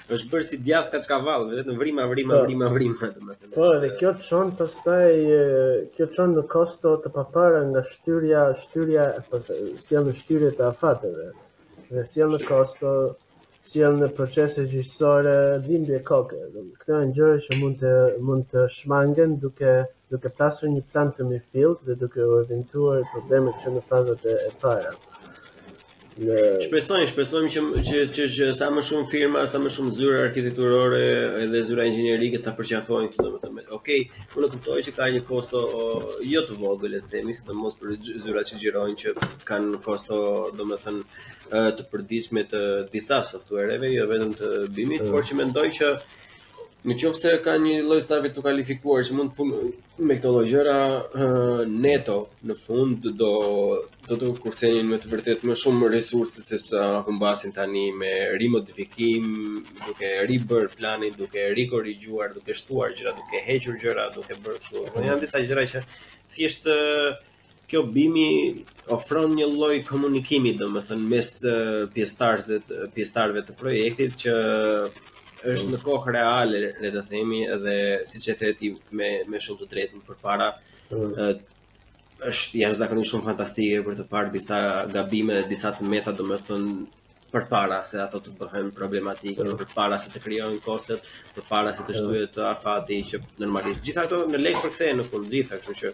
është bërë si djath kaçkavall, vetëm vrima, vrima, po. vrima, vrima, domethënë. Po, dhe kjo të çon pastaj, kjo të çon në kosto të papara nga shtyrja, shtyrja, pas, si janë në shtyrje të afateve, dhe si janë në kosto, si janë në procese gjyqësore, dhimbje koke, dhe këto janë gjëra që mund të, mund të shmangen duke, duke pasur një plan të mirë dhe duke evidentuar problemet që në fazët e, e para. Në... Shpresojmë, shpresojmë që, që, që, që, sa më shumë firma, sa më shumë zyra arkitekturore edhe zyra inxhinierike ta përqafojnë këtë domethënë. Okej, okay, unë e kuptoj që ka një kosto o, jo të vogël, le të themi, sidomos për zyrat që xhirojnë që kanë kosto domethënë të përditshme të disa softuereve, jo vetëm të BIM-it, mm. por që mendoj që Në qoftë se ka një lloj stafi të kualifikuar që mund të punojë me këto lloj gjëra, neto në fund do, do të kursenin me të vërtetë më shumë resurse sesa humbasin tani me rimodifikim, duke ribërë planin, duke rikorigjuar, duke shtuar gjëra, duke hequr gjëra, duke bërë kështu. Po janë disa gjëra që thjesht Kjo BIM-i ofron një lloj komunikimi, domethënë mes pjesëtarëve pjesëtarëve të projektit që është në kohë reale, le të themi, edhe siç e the ti me me shumë të drejtë më përpara. Mm. është jashtëzakonisht shumë fantastike për të parë disa gabime dhe disa të meta, domethënë përpara se ato të bëhen problematike, mm. përpara se të krijohen kostot, përpara se të shtyhet afati që normalisht gjitha ato në lek përkthehen në fund gjitha, kështu që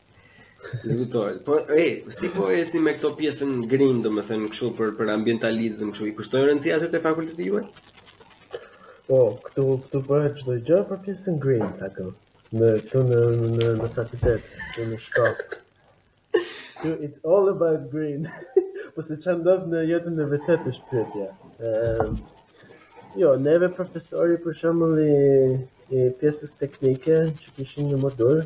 Diskutohet. Po, e, si po e si me këto pjesën green, domethënë, kështu për, për ambientalizëm, kështu, i kushtojnë rëndësi aty te fakulteti juaj? Po, këtu, këtu bëhet çdo gjë për pjesën green, ta këm. Në, këtu në, në, në, në fakultet, këtu në shkollë. Këtu, it's all about green. po se ç'ndodh në jetën e vërtetë është pyetja. Ehm, jo, neve profesori për shembull i, i pjesës teknike që kishin një modul,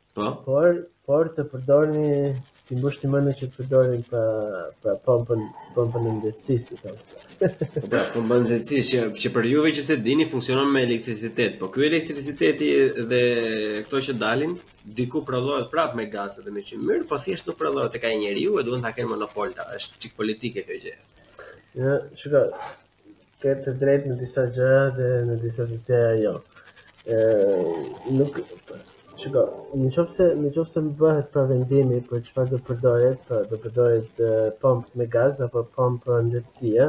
Po. Por por të përdorni t'i mbush ti mendjen që të përdorin për për pompën pompën e nxehtësisë si thonë. Po pra, pompën e nxehtësisë që që për juve që s'e dini funksionon me elektricitet, po ky elektriciteti dhe këto që dalin diku prodhohet prapë me gaz dhe me qymyr, po thjesht nuk prodhohet tek ai njeriu, e duhet ta kenë monopol këta, është çik politike kjo gjë. Ja, shikoj. Ke të drejtë në disa gjëra dhe në disa të tjera jo. Ë nuk Shiko, në qofë se, në qofë se më bëhet pra vendimi për çfarë do përdoret, pra do përdoret pompë me gaz apo pompë nxehtësie,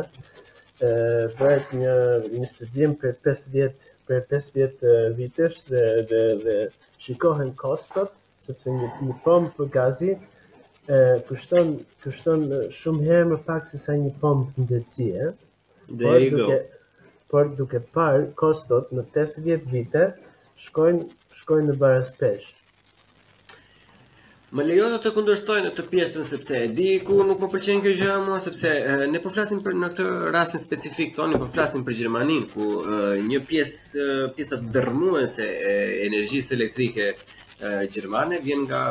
bëhet një, një studim për 50, për 50 vitesh dhe, dhe, dhe shikohen kostot sepse një, një pompë për gazi e, kushton, kushton shumë herë më pak se sa një pompë nxehtësie. Por duke, por duke parë kostot në 50 vite shkojnë shkojnë në barazpesh. Më lejo të të kundërshtoj në këtë pjesën sepse e di ku nuk më pëlqen kjo gjë mua sepse e, ne po flasim për në këtë rastin specifik tonë, po flasim për Gjermaninë ku e, një pjesë pjesa dërrmuese e energjisë elektrike e, gjermane vjen nga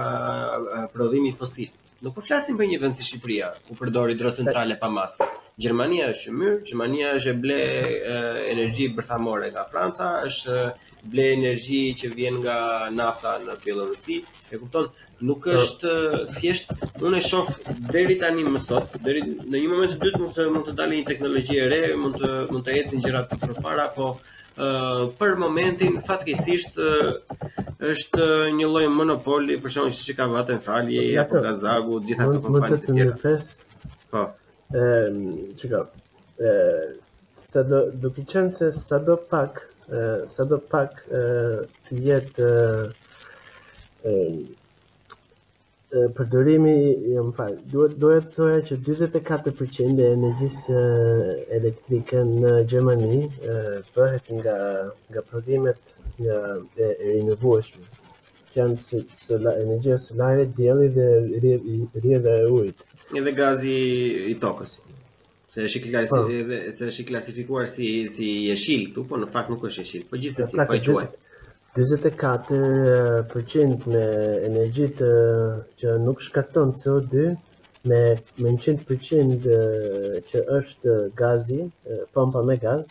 prodhimi fosil. Nuk po flasim për një vend si Shqipëria, ku përdor hidrocentrale pa masë. Gjermania është qymyr, Gjermania është ble energji bërthamore nga Franca, është ble energji që vjen nga nafta në Bielorusi. E kupton, nuk po. është thjesht unë e shoh deri tani më sot, deri në një moment të dytë mund të mund të dalë një teknologji e re, mund të mund të ecin gjërat përpara, po për momentin fatkeqësisht është një lloj monopoli për shkak se ka Vattenfall-i, apo GASAG-u gjitha ato kompani të tjera. Po. Ehm, çka? Ë sa do duke qenë se sadopak, ë sadopak ë të jetë ë përdorimi, jo më fal, duhet, duhet të thoja që 44% e energjisë elektrike në Gjermani bëhet nga, nga prodhimet nga e, e rinovueshme, që janë së, së, energjia solare, dielli dhe rrjedha e ujit. Edhe gazi i tokës. Se është i klasifikuar po. edhe se është i klasifikuar si si jeshil këtu, po në fakt nuk është jeshil. Po gjithsesi po e quajnë. 44% me energjitë që nuk shkakton CO2 me me 100% që është gazi, pompa me gaz,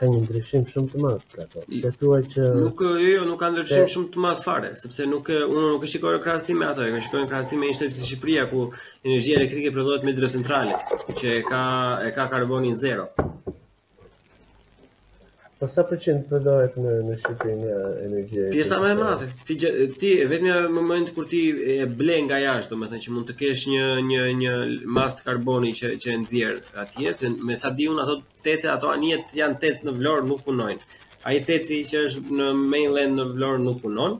ka një ndryshim shumë të madh pra po. Se thua që nuk jo jo nuk ka ndryshim shumë të madh fare, sepse nuk e unë nuk e shikoj krahasim me ato, e shikoj krahasim me një shtet si Shqipëria ku energjia elektrike prodhohet me hidrocentrale, që e ka e ka karbonin zero. Po sa përqind përdoret në në Shqipëri nga energjia? Pjesa më e madhe. Ti ti vetëm në moment kur ti e ble nga jashtë, domethënë që mund të kesh një një një masë karboni që që e nxjerr atje, se me sa di unë ato Tece ato anijet janë tec në Vlorë nuk punojnë. Ai teci që është në mainland në Vlorë nuk punon.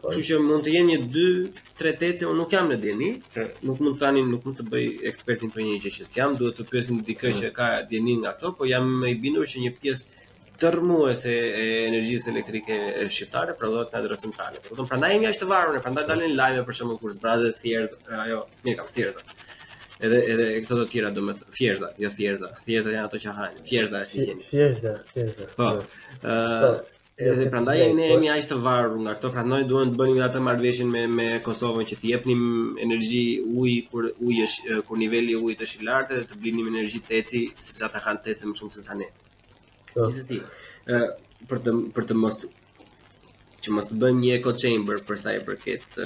Po. Kështu që mund të jenë një 2 3 tece, unë nuk jam në dijeni, se nuk mund tani nuk mund të bëj ekspertin për një gjë që s'jam, duhet të pyesim dikë mm. që ka dijeni nga këto, po jam i bindur që një pjesë dërrmuese e energjisë elektrike shqiptare prodhohet nga hidrocentrale. Domethënë prandaj jemi aq të varur, prandaj dalin lajme për shembull kur zbrazet thjerza ajo Mirë e kam thjerza. Edhe edhe këto të tjera domethënë Fierza, jo thjerza. Thjerza janë ato që hahen. Fierza është liqeni. Fierza, Fierza. Po. Ëh, po. edhe prandaj jemi ne jemi aq të varur nga këto, prandaj duhej të bënim atë marrëveshjen me me Kosovën që të jepnim energji uji kur uji është kur niveli i ujit është i lartë dhe të blinim energji teci, sepse ata kanë tece më shumë se sa ne. Po. Gjithsesi, ë për të për të mos që mos të bëjmë një echo chamber për sa i përket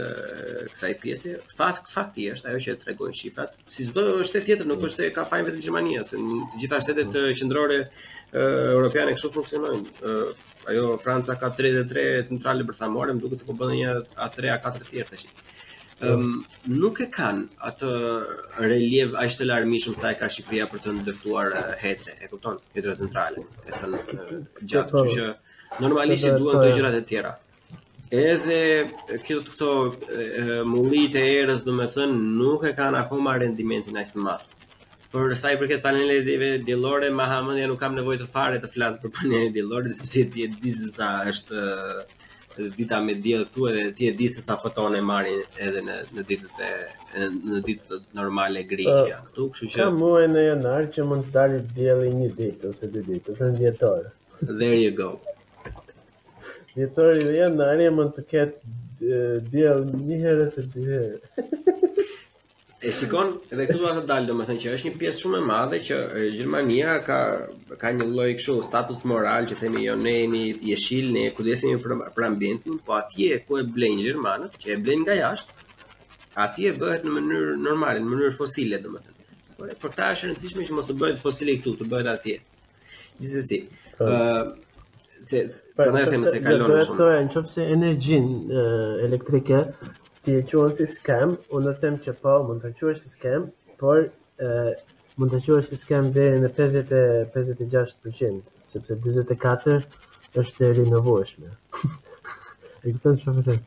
kësaj pjese. Fakt fakti është ajo që e tregojnë shifrat. Si çdo shtet tjetër nuk është se ka fajin vetëm Gjermania, se të gjitha shtetet po. qendrore europiane kështu funksionojnë. Ë ajo Franca ka 33 centrale bërthamore, më duket se po bën një a 3 a 4 të tjerë tash. Ëm nuk e kanë atë reliev aq të larmishëm sa e ka Shqipëria për të ndërtuar hece, e kupton, hidrocentrale, e thënë gjatë, kështu që normalisht duhen ato gjërat e tjera. Edhe këto këto mullit e erës, domethënë nuk e kanë akoma rendimentin aq të madh. Për sa i përket paneleve diellore, ma ha mendja nuk kam nevojë të fare të flas për panelet diellore, sepse ti e di se sa është dita me diell këtu edhe ti e di se sa fotone marrin edhe në në ditët e në ditët normale gri që janë këtu, kështu që ka muaj në janar që mund të dalë dielli një ditë ose dy ditë ose në dhjetor. There you go. Dhjetori dhe janari mund të ketë diell një herë ose dy herë. E shikon edhe këtu do të dalë domethënë që është një pjesë shumë e madhe që Gjermania ka ka një lloj kështu status moral që themi jo ne jemi jeshil ne kujdesemi për, për ambientin, po atje ku e blejnë gjermanët, që e blejnë nga jashtë, atje bëhet në mënyrë normale, në mënyrë fosile domethënë. Por për ta është e rëndësishme që mos të bëhet fosile këtu, të bëhet atje. Gjithsesi, po. ë se po, prandaj them se kalon shumë. Qoftë se energjinë elektrike ti e quan si scam, unë them që po, mund ta quash si scam, por ë mund ta quash si scam deri në 50 56%, sepse 44 është e rinovueshme. E kupton çfarë them?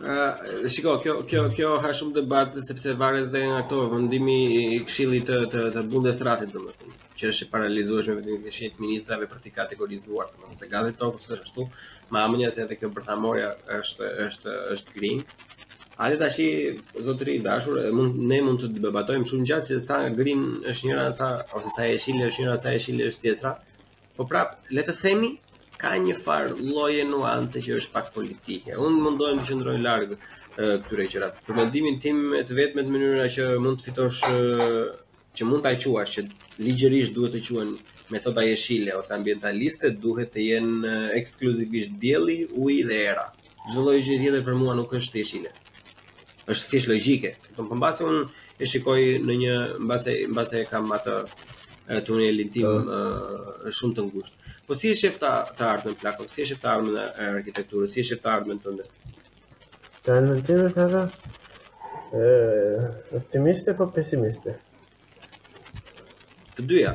Ëh, shiko, kjo kjo kjo ha shumë debat sepse varet edhe nga ato vendimi i këshillit të të, të Bundesratit domethënë, që është e paralizueshme vetëm të shit ministrave për të kategorizuar domethënë se gazi tokës është ashtu, me sa mënja se edhe kjo bërthamorja është është është green. Hajde tashi zotëri i dashur, mund ne mund të debatojmë shumë gjatë se sa green është njëra sa ose sa jeshile është njëra sa jeshile është tjetra. Po prap, le të themi, ka një farë lloj nuance që është pak politike. Unë mundohem të qëndroj larg këtyre gjërave. Për mendimin tim e të vetmet mënyra që mund të fitosh që mund ta quash që ligjërisht duhet të quhen metoda jeshile ose ambientaliste duhet të jenë ekskluzivisht dielli, uji dhe era. Çdo lloj gjë tjetër për mua nuk është jeshile. është thjesht logjike. Kupton, po mbase unë e shikoj në një mbase mbase e kam atë tunelin tim uh. Uh, shumë të ngushtë. Po si e shef ta të ardhmen plako? Si e shef të ardhmen e arkitekturës? Si e shef të ardhmen tënde? Të ardhmen tënde plako? Ë, optimiste apo pesimiste? Të dyja.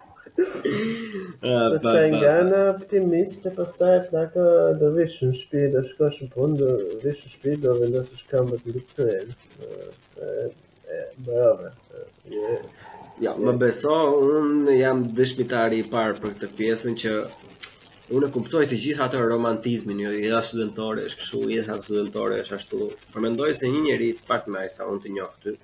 Pastaj nga ana optimiste, pastaj plako do vish në shtëpi, do shkosh në punë, do vish në shtëpi, do vendosësh këmbët mbi krye. Bravo. Ja, më beso, unë jam dëshmitari i parë për këtë pjesën që unë e kuptoj të gjithë atë romantizmin, jo, jeta studentore, është kështu, jeta studentore, është ashtu. Por mendoj se një njeri pak me sa unë të njoh ty,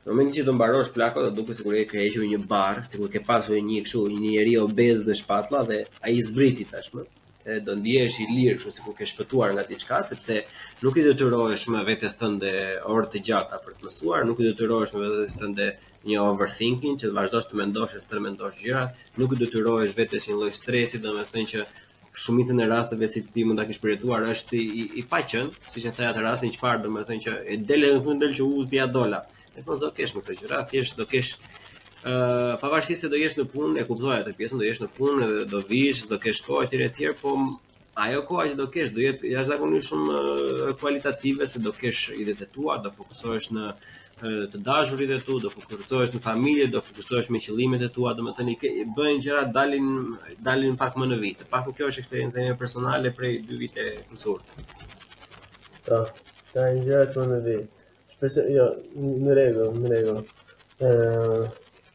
Në momentin që do mbarosh plako, do duket sikur e ke hequr një barrë, sikur ke pasur një kështu, një njeri obez në shpatulla dhe ai zbriti tashmë. Dhe do ndjehesh i lirë, kështu sikur ke shpëtuar nga diçka, sepse nuk i detyrohesh më vetes tënde orë të gjata për të mësuar, nuk i detyrohesh më vetes tënde një overthinking që të vazhdosh të mendosh e të mendosh gjëra, nuk i detyrohesh vetes një lloj stresi, domethënë që shumicën e rasteve si ti mund ta kesh përjetuar është i, i, i paqenë, siç e thashë atë rastin çfarë domethënë që e del edhe në fund del që uh ja dola. Dhe po do kesh më këto gjëra, thjesht do kesh ë uh, pavarësisht se do jesh në punë, e kuptoj atë pjesën, do jesh në punë dhe do vish, do kesh kohë etj etj, po ajo koha që do kesh do jetë jashtëzakonisht shumë kualitative se do kesh idetë e tua, do fokusohesh në të dashurit e tu, do fokusohesh në familje, do fokusohesh me qëllimet e tua, domethënë këto gjëra dalin, dalin pak më në dritë. Plako kjo është eksperienca ime personale prej dy vite në surtë. Ta, ta e gjera të më në vitë. Përse, jo, në rregull, në rregull.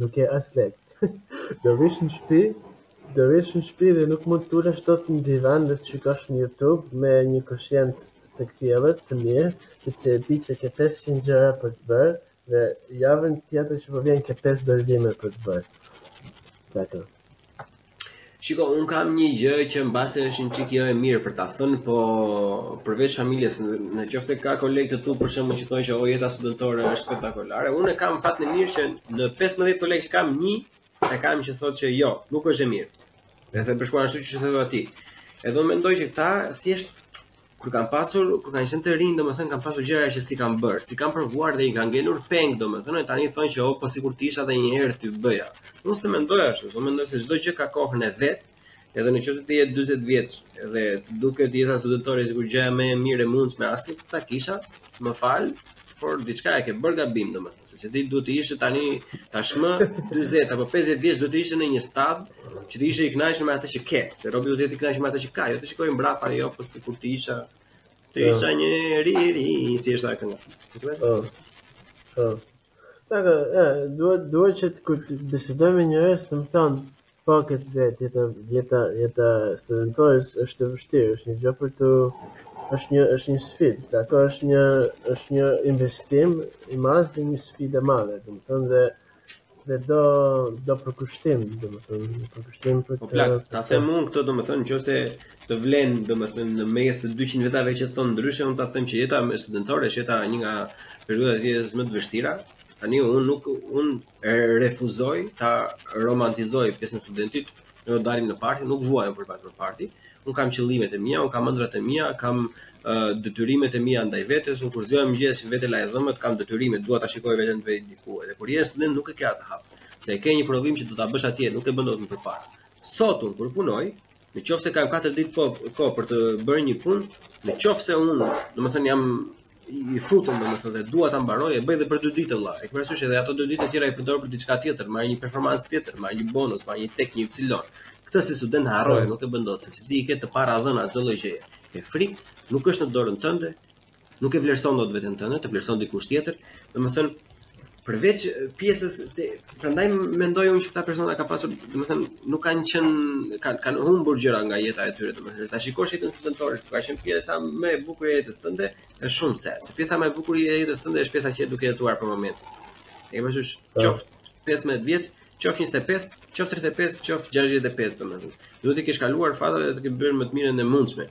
Nuk ke as lek. Do vish në shtëpi, do vish në shtëpi dhe nuk mund të ulesh dot në divan dhe të shikosh në YouTube me një koshiencë të kthjellët, të mirë, sepse e di që ke 500 gjëra për të bërë dhe javën tjetër që po vjen ke 5 dorëzime për të bërë. Vetëm. Shiko, unë kam një gjë që mbase është një çikë jo e mirë për ta thënë, po përveç familjes, në qoftë se ka kolegë të tu për shembull që thonë që o jeta studentore është spektakulare, unë kam fatin e mirë që në 15 kolegë që kam një, e kam që thotë që jo, nuk është e mirë. Dhe dhe përshkruan ashtu si the ti. Edhe unë mendoj që këta thjesht kur kanë pasur, kur kanë qenë të rinj, domethënë kanë pasur gjëra që s'i kanë bërë, s'i kanë provuar dhe i kanë ngelur peng, domethënë tani thonë që o po sikur të isha edhe një herë t'i bëja. Unë s'e mendoj ashtu, unë mendoj se çdo gjë ka kohën e vet. Edhe në qoftë se ti je 40 vjeç dhe të duket jeta studentore sikur gjëja më e mirë e mundshme, s'di, ta kisha, më fal, por diçka e ke bërë gabim domethënë, sepse ti duhet të ishe tani tashmë 40 apo 50 vjeç duhet të ishe në një stad që të ishe i kënaqur me atë që ke, se robi duhet të jetë i kënaqur me atë që ka, jo të shikojë mbrapa jo po sikur të isha të isha i ri i ri si është ajo kënga. Po. Po. Plako, e, duhet duhet që të kur të bisedoj me njerëz të më thonë Po këtë vetë jeta jeta jeta studentore është e vështirë, është një gjë për të është një është një sfidë. Pra kjo është një është një investim i madh dhe një sfidë e madhe, domethënë dhe dhe do do përkushtim, domethënë përkushtim për po, të. Po ta them unë këtë domethënë nëse të vlen domethënë në mes të 200 vetave që të thonë ndryshe, unë ta them që jeta studentore është jeta një nga periudhat e jetës më të vështira. Tani unë nuk unë e refuzoj ta romantizoj pjesën e studentit, do të dalim në parti, nuk vuajmë për të parti. Un kam qëllimet e mia, un kam ëndrrat e mia, kam uh, detyrimet e mia ndaj vetes, un kur zgjohem mëngjes vetë laj dhëmbët, kam detyrimet, dua ta shikoj veten vetë diku. Edhe kur je student nuk e ke atë hap, se e ke një provim që do ta bësh atje, nuk e bën dot më përpara. Sot un kur punoj, Në qoftë se kam 4 ditë po, kohë për të bërë një punë, në qoftë se unë, domethënë jam i futur, domethënë dhe dua ta mbaroj, e bëj dhe për 2 ditë vlla. E këmërësush edhe ato 2 ditë të tjera i përdor për diçka tjetër, marr një performancë tjetër, marr një bonus, marr një x një ypsilon. Këtë si student harroje, nuk e bën dot, se ti i ke të paradhëna, zëllë i gjeje. Ke frikë, nuk është në dorën tënde, Nuk e vlerëson dot veten tënde, të vlerëson dikush tjetër. Domethënë, përveç pjesës se prandaj mendoj unë që këta persona kanë pasur, domethënë, nuk kanë qenë kanë kanë humbur gjëra nga jeta e tyre, domethënë, ta shikosh jetën studentore, ka qenë pjesa më e bukur e jetës tënde, është shumë se, se pjesa më e bukur e jetës tënde është pjesa që je duke jetuar për momentin. E ke parasysh, qoftë 15 vjeç, Qoftë 25, qoftë 35, qoftë 65 domethënë. Duhet të kesh kaluar fazat dhe të kesh bërë më të mirën e mundshme.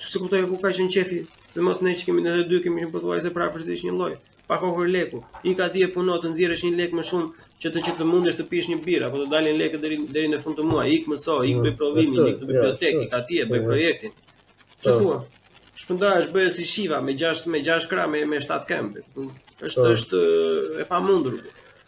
Që s'e kuptoj ku ka qenë qefi, sidomos ne që kemi ne të dy kemi një pothuajse përafërsisht një lloj. Pak orë leku, ik atje puno të nxjerrësh një lek më shumë që të që të mundesh të pish një birrë, apo të dalin lekë deri deri në fund të muajit, ik mëso, ik bëj provimin, ik në bibliotekë, ik atje, bëj projektin. Ça thua? Shpërndahesh bëhesh si Shiva me 6 me 6 krahë me 7 këmbë. Është është e pamundur.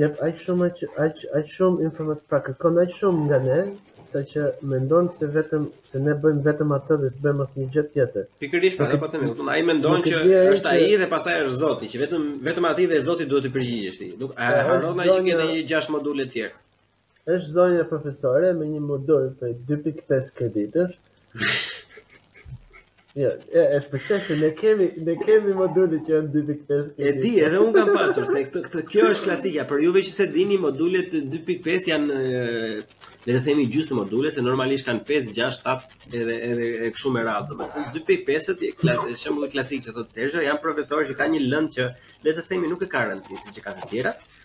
jep aq shumë aq aq aq shumë informacion pra kërkon aq shumë nga ne sa që mendon se vetëm se ne bëjmë vetëm atë dhe s'bëjmë asnjë gjë tjetër. Pikërisht atë po themi, kupton, ai mendon që është ai dhe pastaj është Zoti, që vetëm vetëm atij dhe Zoti duhet t'i përgjigjesh ti. Nuk e harron ai që ke edhe një gjashtë module të tjera. Është zonja profesore me një modul për 2.5 kreditësh. Jo, e, e shpëqe se ne kemi, ne kemi module që janë 2.5 E di, edhe unë kam pasur, se këtë, këtë, kjo është klasika, për juve që s'e dini modulet 2.5 janë, le të themi gjysmë module, se normalisht kanë 5, 6, 7 edhe, edhe e kështu me radhë. 2.5-ët, klas, shembull klasik që thotë Sergio, janë profesorë që ka një lëndë që, le të themi, nuk e ka rëndësi, siç e kanë të tjera,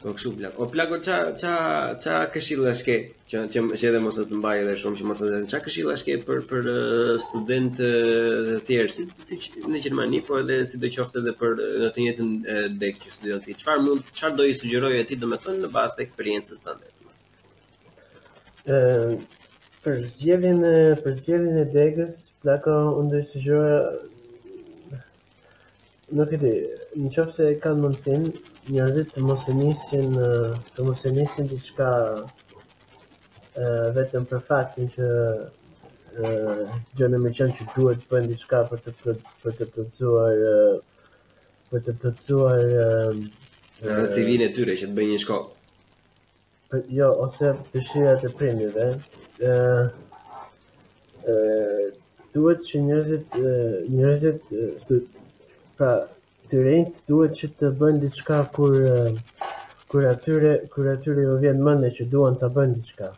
Po kështu plak. O plako ça ça ça këshillash ke që që që edhe mos të mbaj edhe shumë që mos edhe ça këshillash ke për për studentë të tjerë si si në Gjermani po edhe sidoqoftë edhe për në të njëjtën degë që studion ti. Çfarë mund çfarë do i sugjeroje ti domethënë në bazë të eksperiencës tënde? Ëh për zgjedhjen e për zgjedhjen e degës plako unë do i sugjeroja Nuk e di, në qoftë se e kanë mundësinë, njerëzit të mos e nisin, të mos e nisin diçka vetëm për faktin që gjoja meqenë që duhet të bëjnë diçka për të për të plotësuar për të plotësuar në civin e tyre që të bëjnë një shkollë. Jo, ose dëshirat e prindërve, ë duhet që njerëzit njerëzit pra të rinjtë duhet që të bëjnë diçka kur kur atyre kur atyre u vjen mendja që duan ta bëjnë diçka.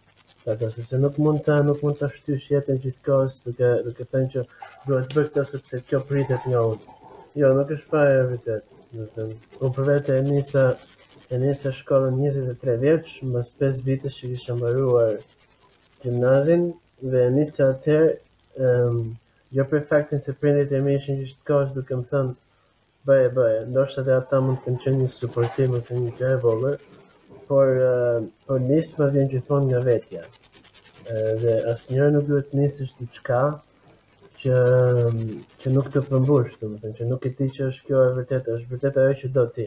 Dakor, sepse nuk mund të nuk mund të shtysh jetën gjithkohës duke duke thënë që duhet bërë këtë sepse kjo pritet nga unë. Jo, nuk është fare e vërtet. Domethënë, unë për vetë e nisa e nisa shkollën 23 vjeç, mbas 5 vitesh që kisha mbaruar gjimnazin dhe e nisa atëherë ëm jo për faktin se prindërit e mi ishin gjithkohës duke më thënë Bëje, bëje. Ndoshta dhe ata mund të kenë qenë një suportim ose një gjë e vogël, por uh, por nisma vjen gjithmonë nga vetja. Uh, dhe asnjëherë nuk duhet të nisësh diçka që që nuk të përmbush, domethënë që nuk e di që është kjo e vërtetë, është vërtet ajo që do ti.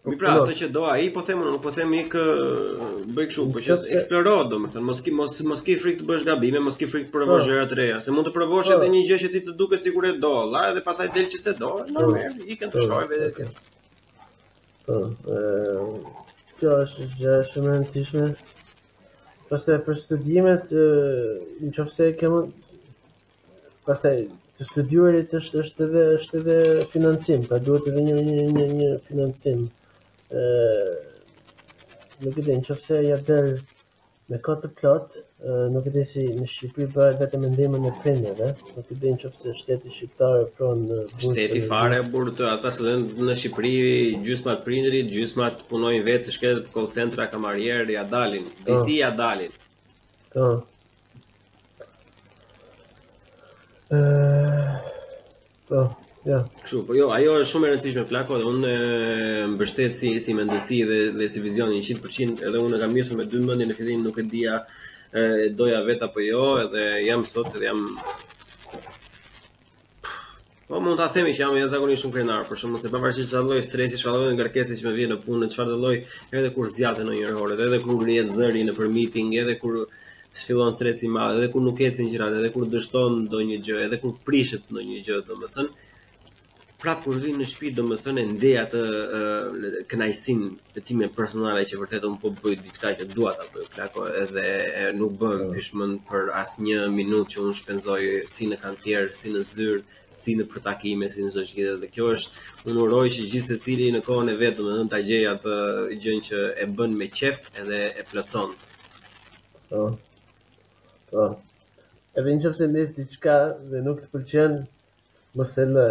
Po pra, ato që do ai, po them unë, nuk po them ik bëj kështu, po që eksploro, domethënë, mos ki mos mos ki frikë të bësh gabime, mos ki frikë të provosh po. gjëra të reja, se mund të provosh po. edhe një gjë që ti të duket sikur e do, vallaj, edhe pastaj del që s'e do, po. normal, ikën të shkojë vetë ti. Po, kjo është gjë shumë e rëndësishme. Pastaj për studimet, nëse ke Pastaj të studiuarit është është edhe është edhe financim, pra duhet edhe një një një një financim. ë Nuk e di, nëse ja del me kohë të plotë, nuk e di si në Shqipëri bëhet vetëm me ndihmën e prindërve, nuk e di nëse shteti shqiptar ofron shteti fare por të ata që janë në Shqipëri gjysma të prindërit, gjysma të punojnë vetë, të shkretët call centra kamarier ja dalin, disi oh. ja dalin. Po. Po, ja. Kështu, po jo, ajo është shumë e rëndësishme plako dhe unë e mbështes si si mendësi dhe dhe si vizion 100%, edhe unë e kam nisur me dy mendje në fillim, nuk e dija e doja vet apo jo, edhe jam sot edhe jam Po mund ta themi që jam jashtëzakonisht shumë krenar, për shembull se pavarësisht çfarë lloj stresi, çfarë lloj ngarkese që më vjen në punë, çfarë lloj edhe kur zgjaten ndonjëherë orët, edhe kur ngrihet zëri nëpër meeting, edhe kur fillon stresi i madh, edhe kur nuk ecin gjërat, edhe kur dështon ndonjë gjë, edhe kur prishet ndonjë gjë, domethënë prap kur vij në shtëpi, domethënë e ndiej atë kënaqësinë time personale që vërtet un po bëj diçka që dua ta bëj plako edhe nuk bëhem po. pishman për asnjë minutë që un shpenzoj si në kantier, si në zyrë, si në për takime, si në çdo gjë dhe kjo është un uroj që gjithsecili në kohën e vet domethënë ta gjej atë gjën që e bën me qef edhe e plotëson. Po. Po. Edhe nëse nis diçka dhe nuk të pëlqen, mos e lë.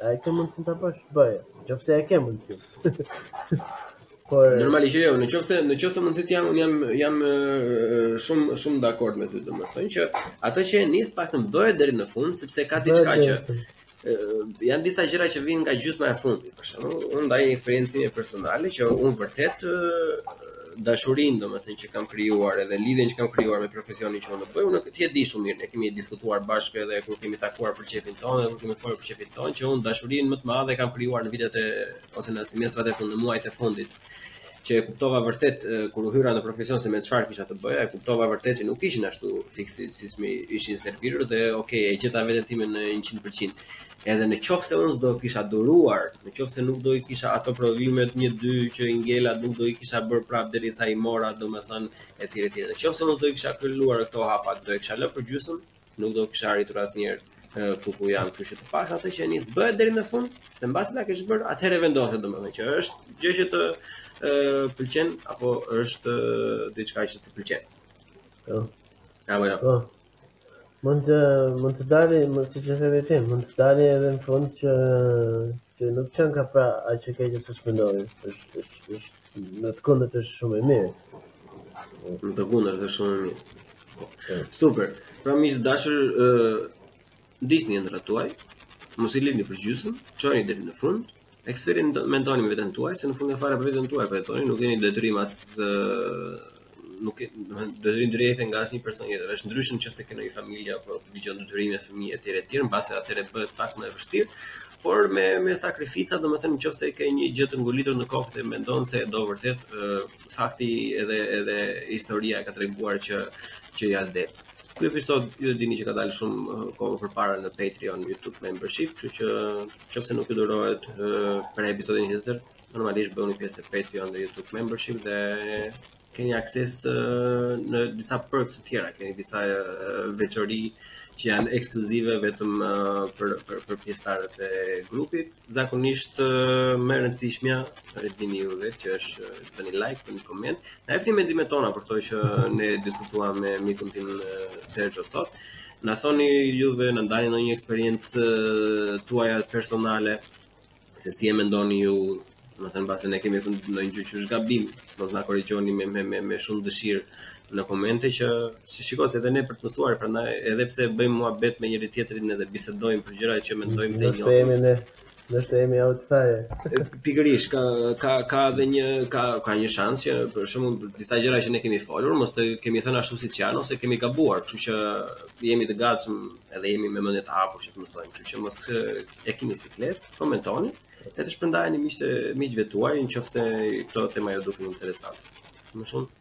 A e ke mundësin të bësh? Bëj, në qofë se e ke mundësin. Por... Normalisht jo, në qoftë në qoftë mundësi, unë jam jam shumë shumë dakord me ty domethënë që ato që e nis pak ta bësh deri në fund sepse ka diçka që janë disa gjëra që vijnë nga gjysma e fundit për shembull unë ndaj eksperiencën time personale që unë vërtet dashurinë domethënë që kam krijuar edhe lidhjen që kam krijuar me profesionin që unë e bëj, unë ti e di shumë mirë, ne kemi diskutuar bashkë edhe kur kemi takuar për qejfin tonë, kur kemi folur për qejfin tonë, që unë dashurinë më të madhe kam krijuar në vitet e ose në semestrat e fundit, në muajt e fundit që e kuptova vërtet kur hyra në profesion se me çfarë kisha të bëja, e kuptova vërtet që nuk ishin ashtu fiks si më ishin servitur dhe ok, e gjeta veten time në 100%. Edhe në qoftë se unë s'do e kisha duruar, në qoftë se nuk do i kisha ato provimet një dy që i ngela nuk do i kisha bërë prapë derisa i mora domethënë etj etj. Në qoftë se unë s'do i kisha kaluar këto hapa, do e kisha lënë përgjysëm, nuk do kisha arritur asnjëherë ku ku jam, kështu që të paktën atë që e nis bëje deri në fund, dhe mbasi ta kesh bërë, atëherë vendose domethënë që është gjë që të e, pëlqen apo është diçka që të pëlqen. Po. Apo jo. Po. Mund të mund të dali, mund siç e the ti, mund të dali edhe në fund që që nuk qenka pra a që ke gjithë është mendoj, është është është në të kundërt është shumë e mirë. Në të kundërt është shumë e mirë. Super. Pra miq të dashur, ë uh, ndiqni ëndrrat tuaja. Mos i lini për gjysmë, çojini deri në fund, Eksperimentoni me veten tuaj, se në fund fare për veten tuaj po jetoni, nuk keni detyrim as nuk keni detyrim ndaj asnjë person tjetër. Është ndryshe nëse ke një familje apo dëgjon detyrime fëmijë etj etj, mbase atëre bëhet pak më e vështirë, por me me sakrifica, domethënë nëse ke një gjë të ngulitur në kokë dhe mendon se e do vërtet, fakti edhe edhe historia e ka treguar që që ia del. Ky episod ju e dini që ka dalë shumë kohë përpara në Patreon, YouTube membership, kështu që Nëse nuk ju durohet për episodin e tjetër, normalisht bëhuni pjesë e Patreon dhe YouTube membership dhe keni akses në disa perks të tjera, keni disa veçori që janë ekskluzive vetëm për për për pjesëtarët e grupit. Zakonisht më e rëndësishmja e dini ju vetë që është të bëni like, bëni koment. Na jepni mendimet tona për ato që ne diskutuam me mikun tim Serxho sot. Na thoni juve, na ndani ndonjë eksperiencë tuaja personale se si e mendoni ju, domethënë po që se ne kemi thënë ndonjë gjë që është gabim, mund të na korrigjoni me me me, me shumë dëshirë në komente që si shikoj se edhe ne për të mësuar, prandaj edhe pse bëjmë muhabet me njëri tjetrin edhe bisedojmë për gjëra që mendojmë se jo. Ne jemi ne Ne jemi out fare. Pikërisht ka ka ka edhe një ka ka një shans që për shembull disa gjëra që ne kemi folur, mos të kemi thënë ashtu siç janë ose kemi gabuar, kështu që jemi të gatshëm edhe jemi me mendje të hapur që të mësojmë, kështu që mos e keni siklet, komentoni dhe të shpërndajeni miqtë miqve tuaj në qoftë se këto tema ju duken interesante. Më shumë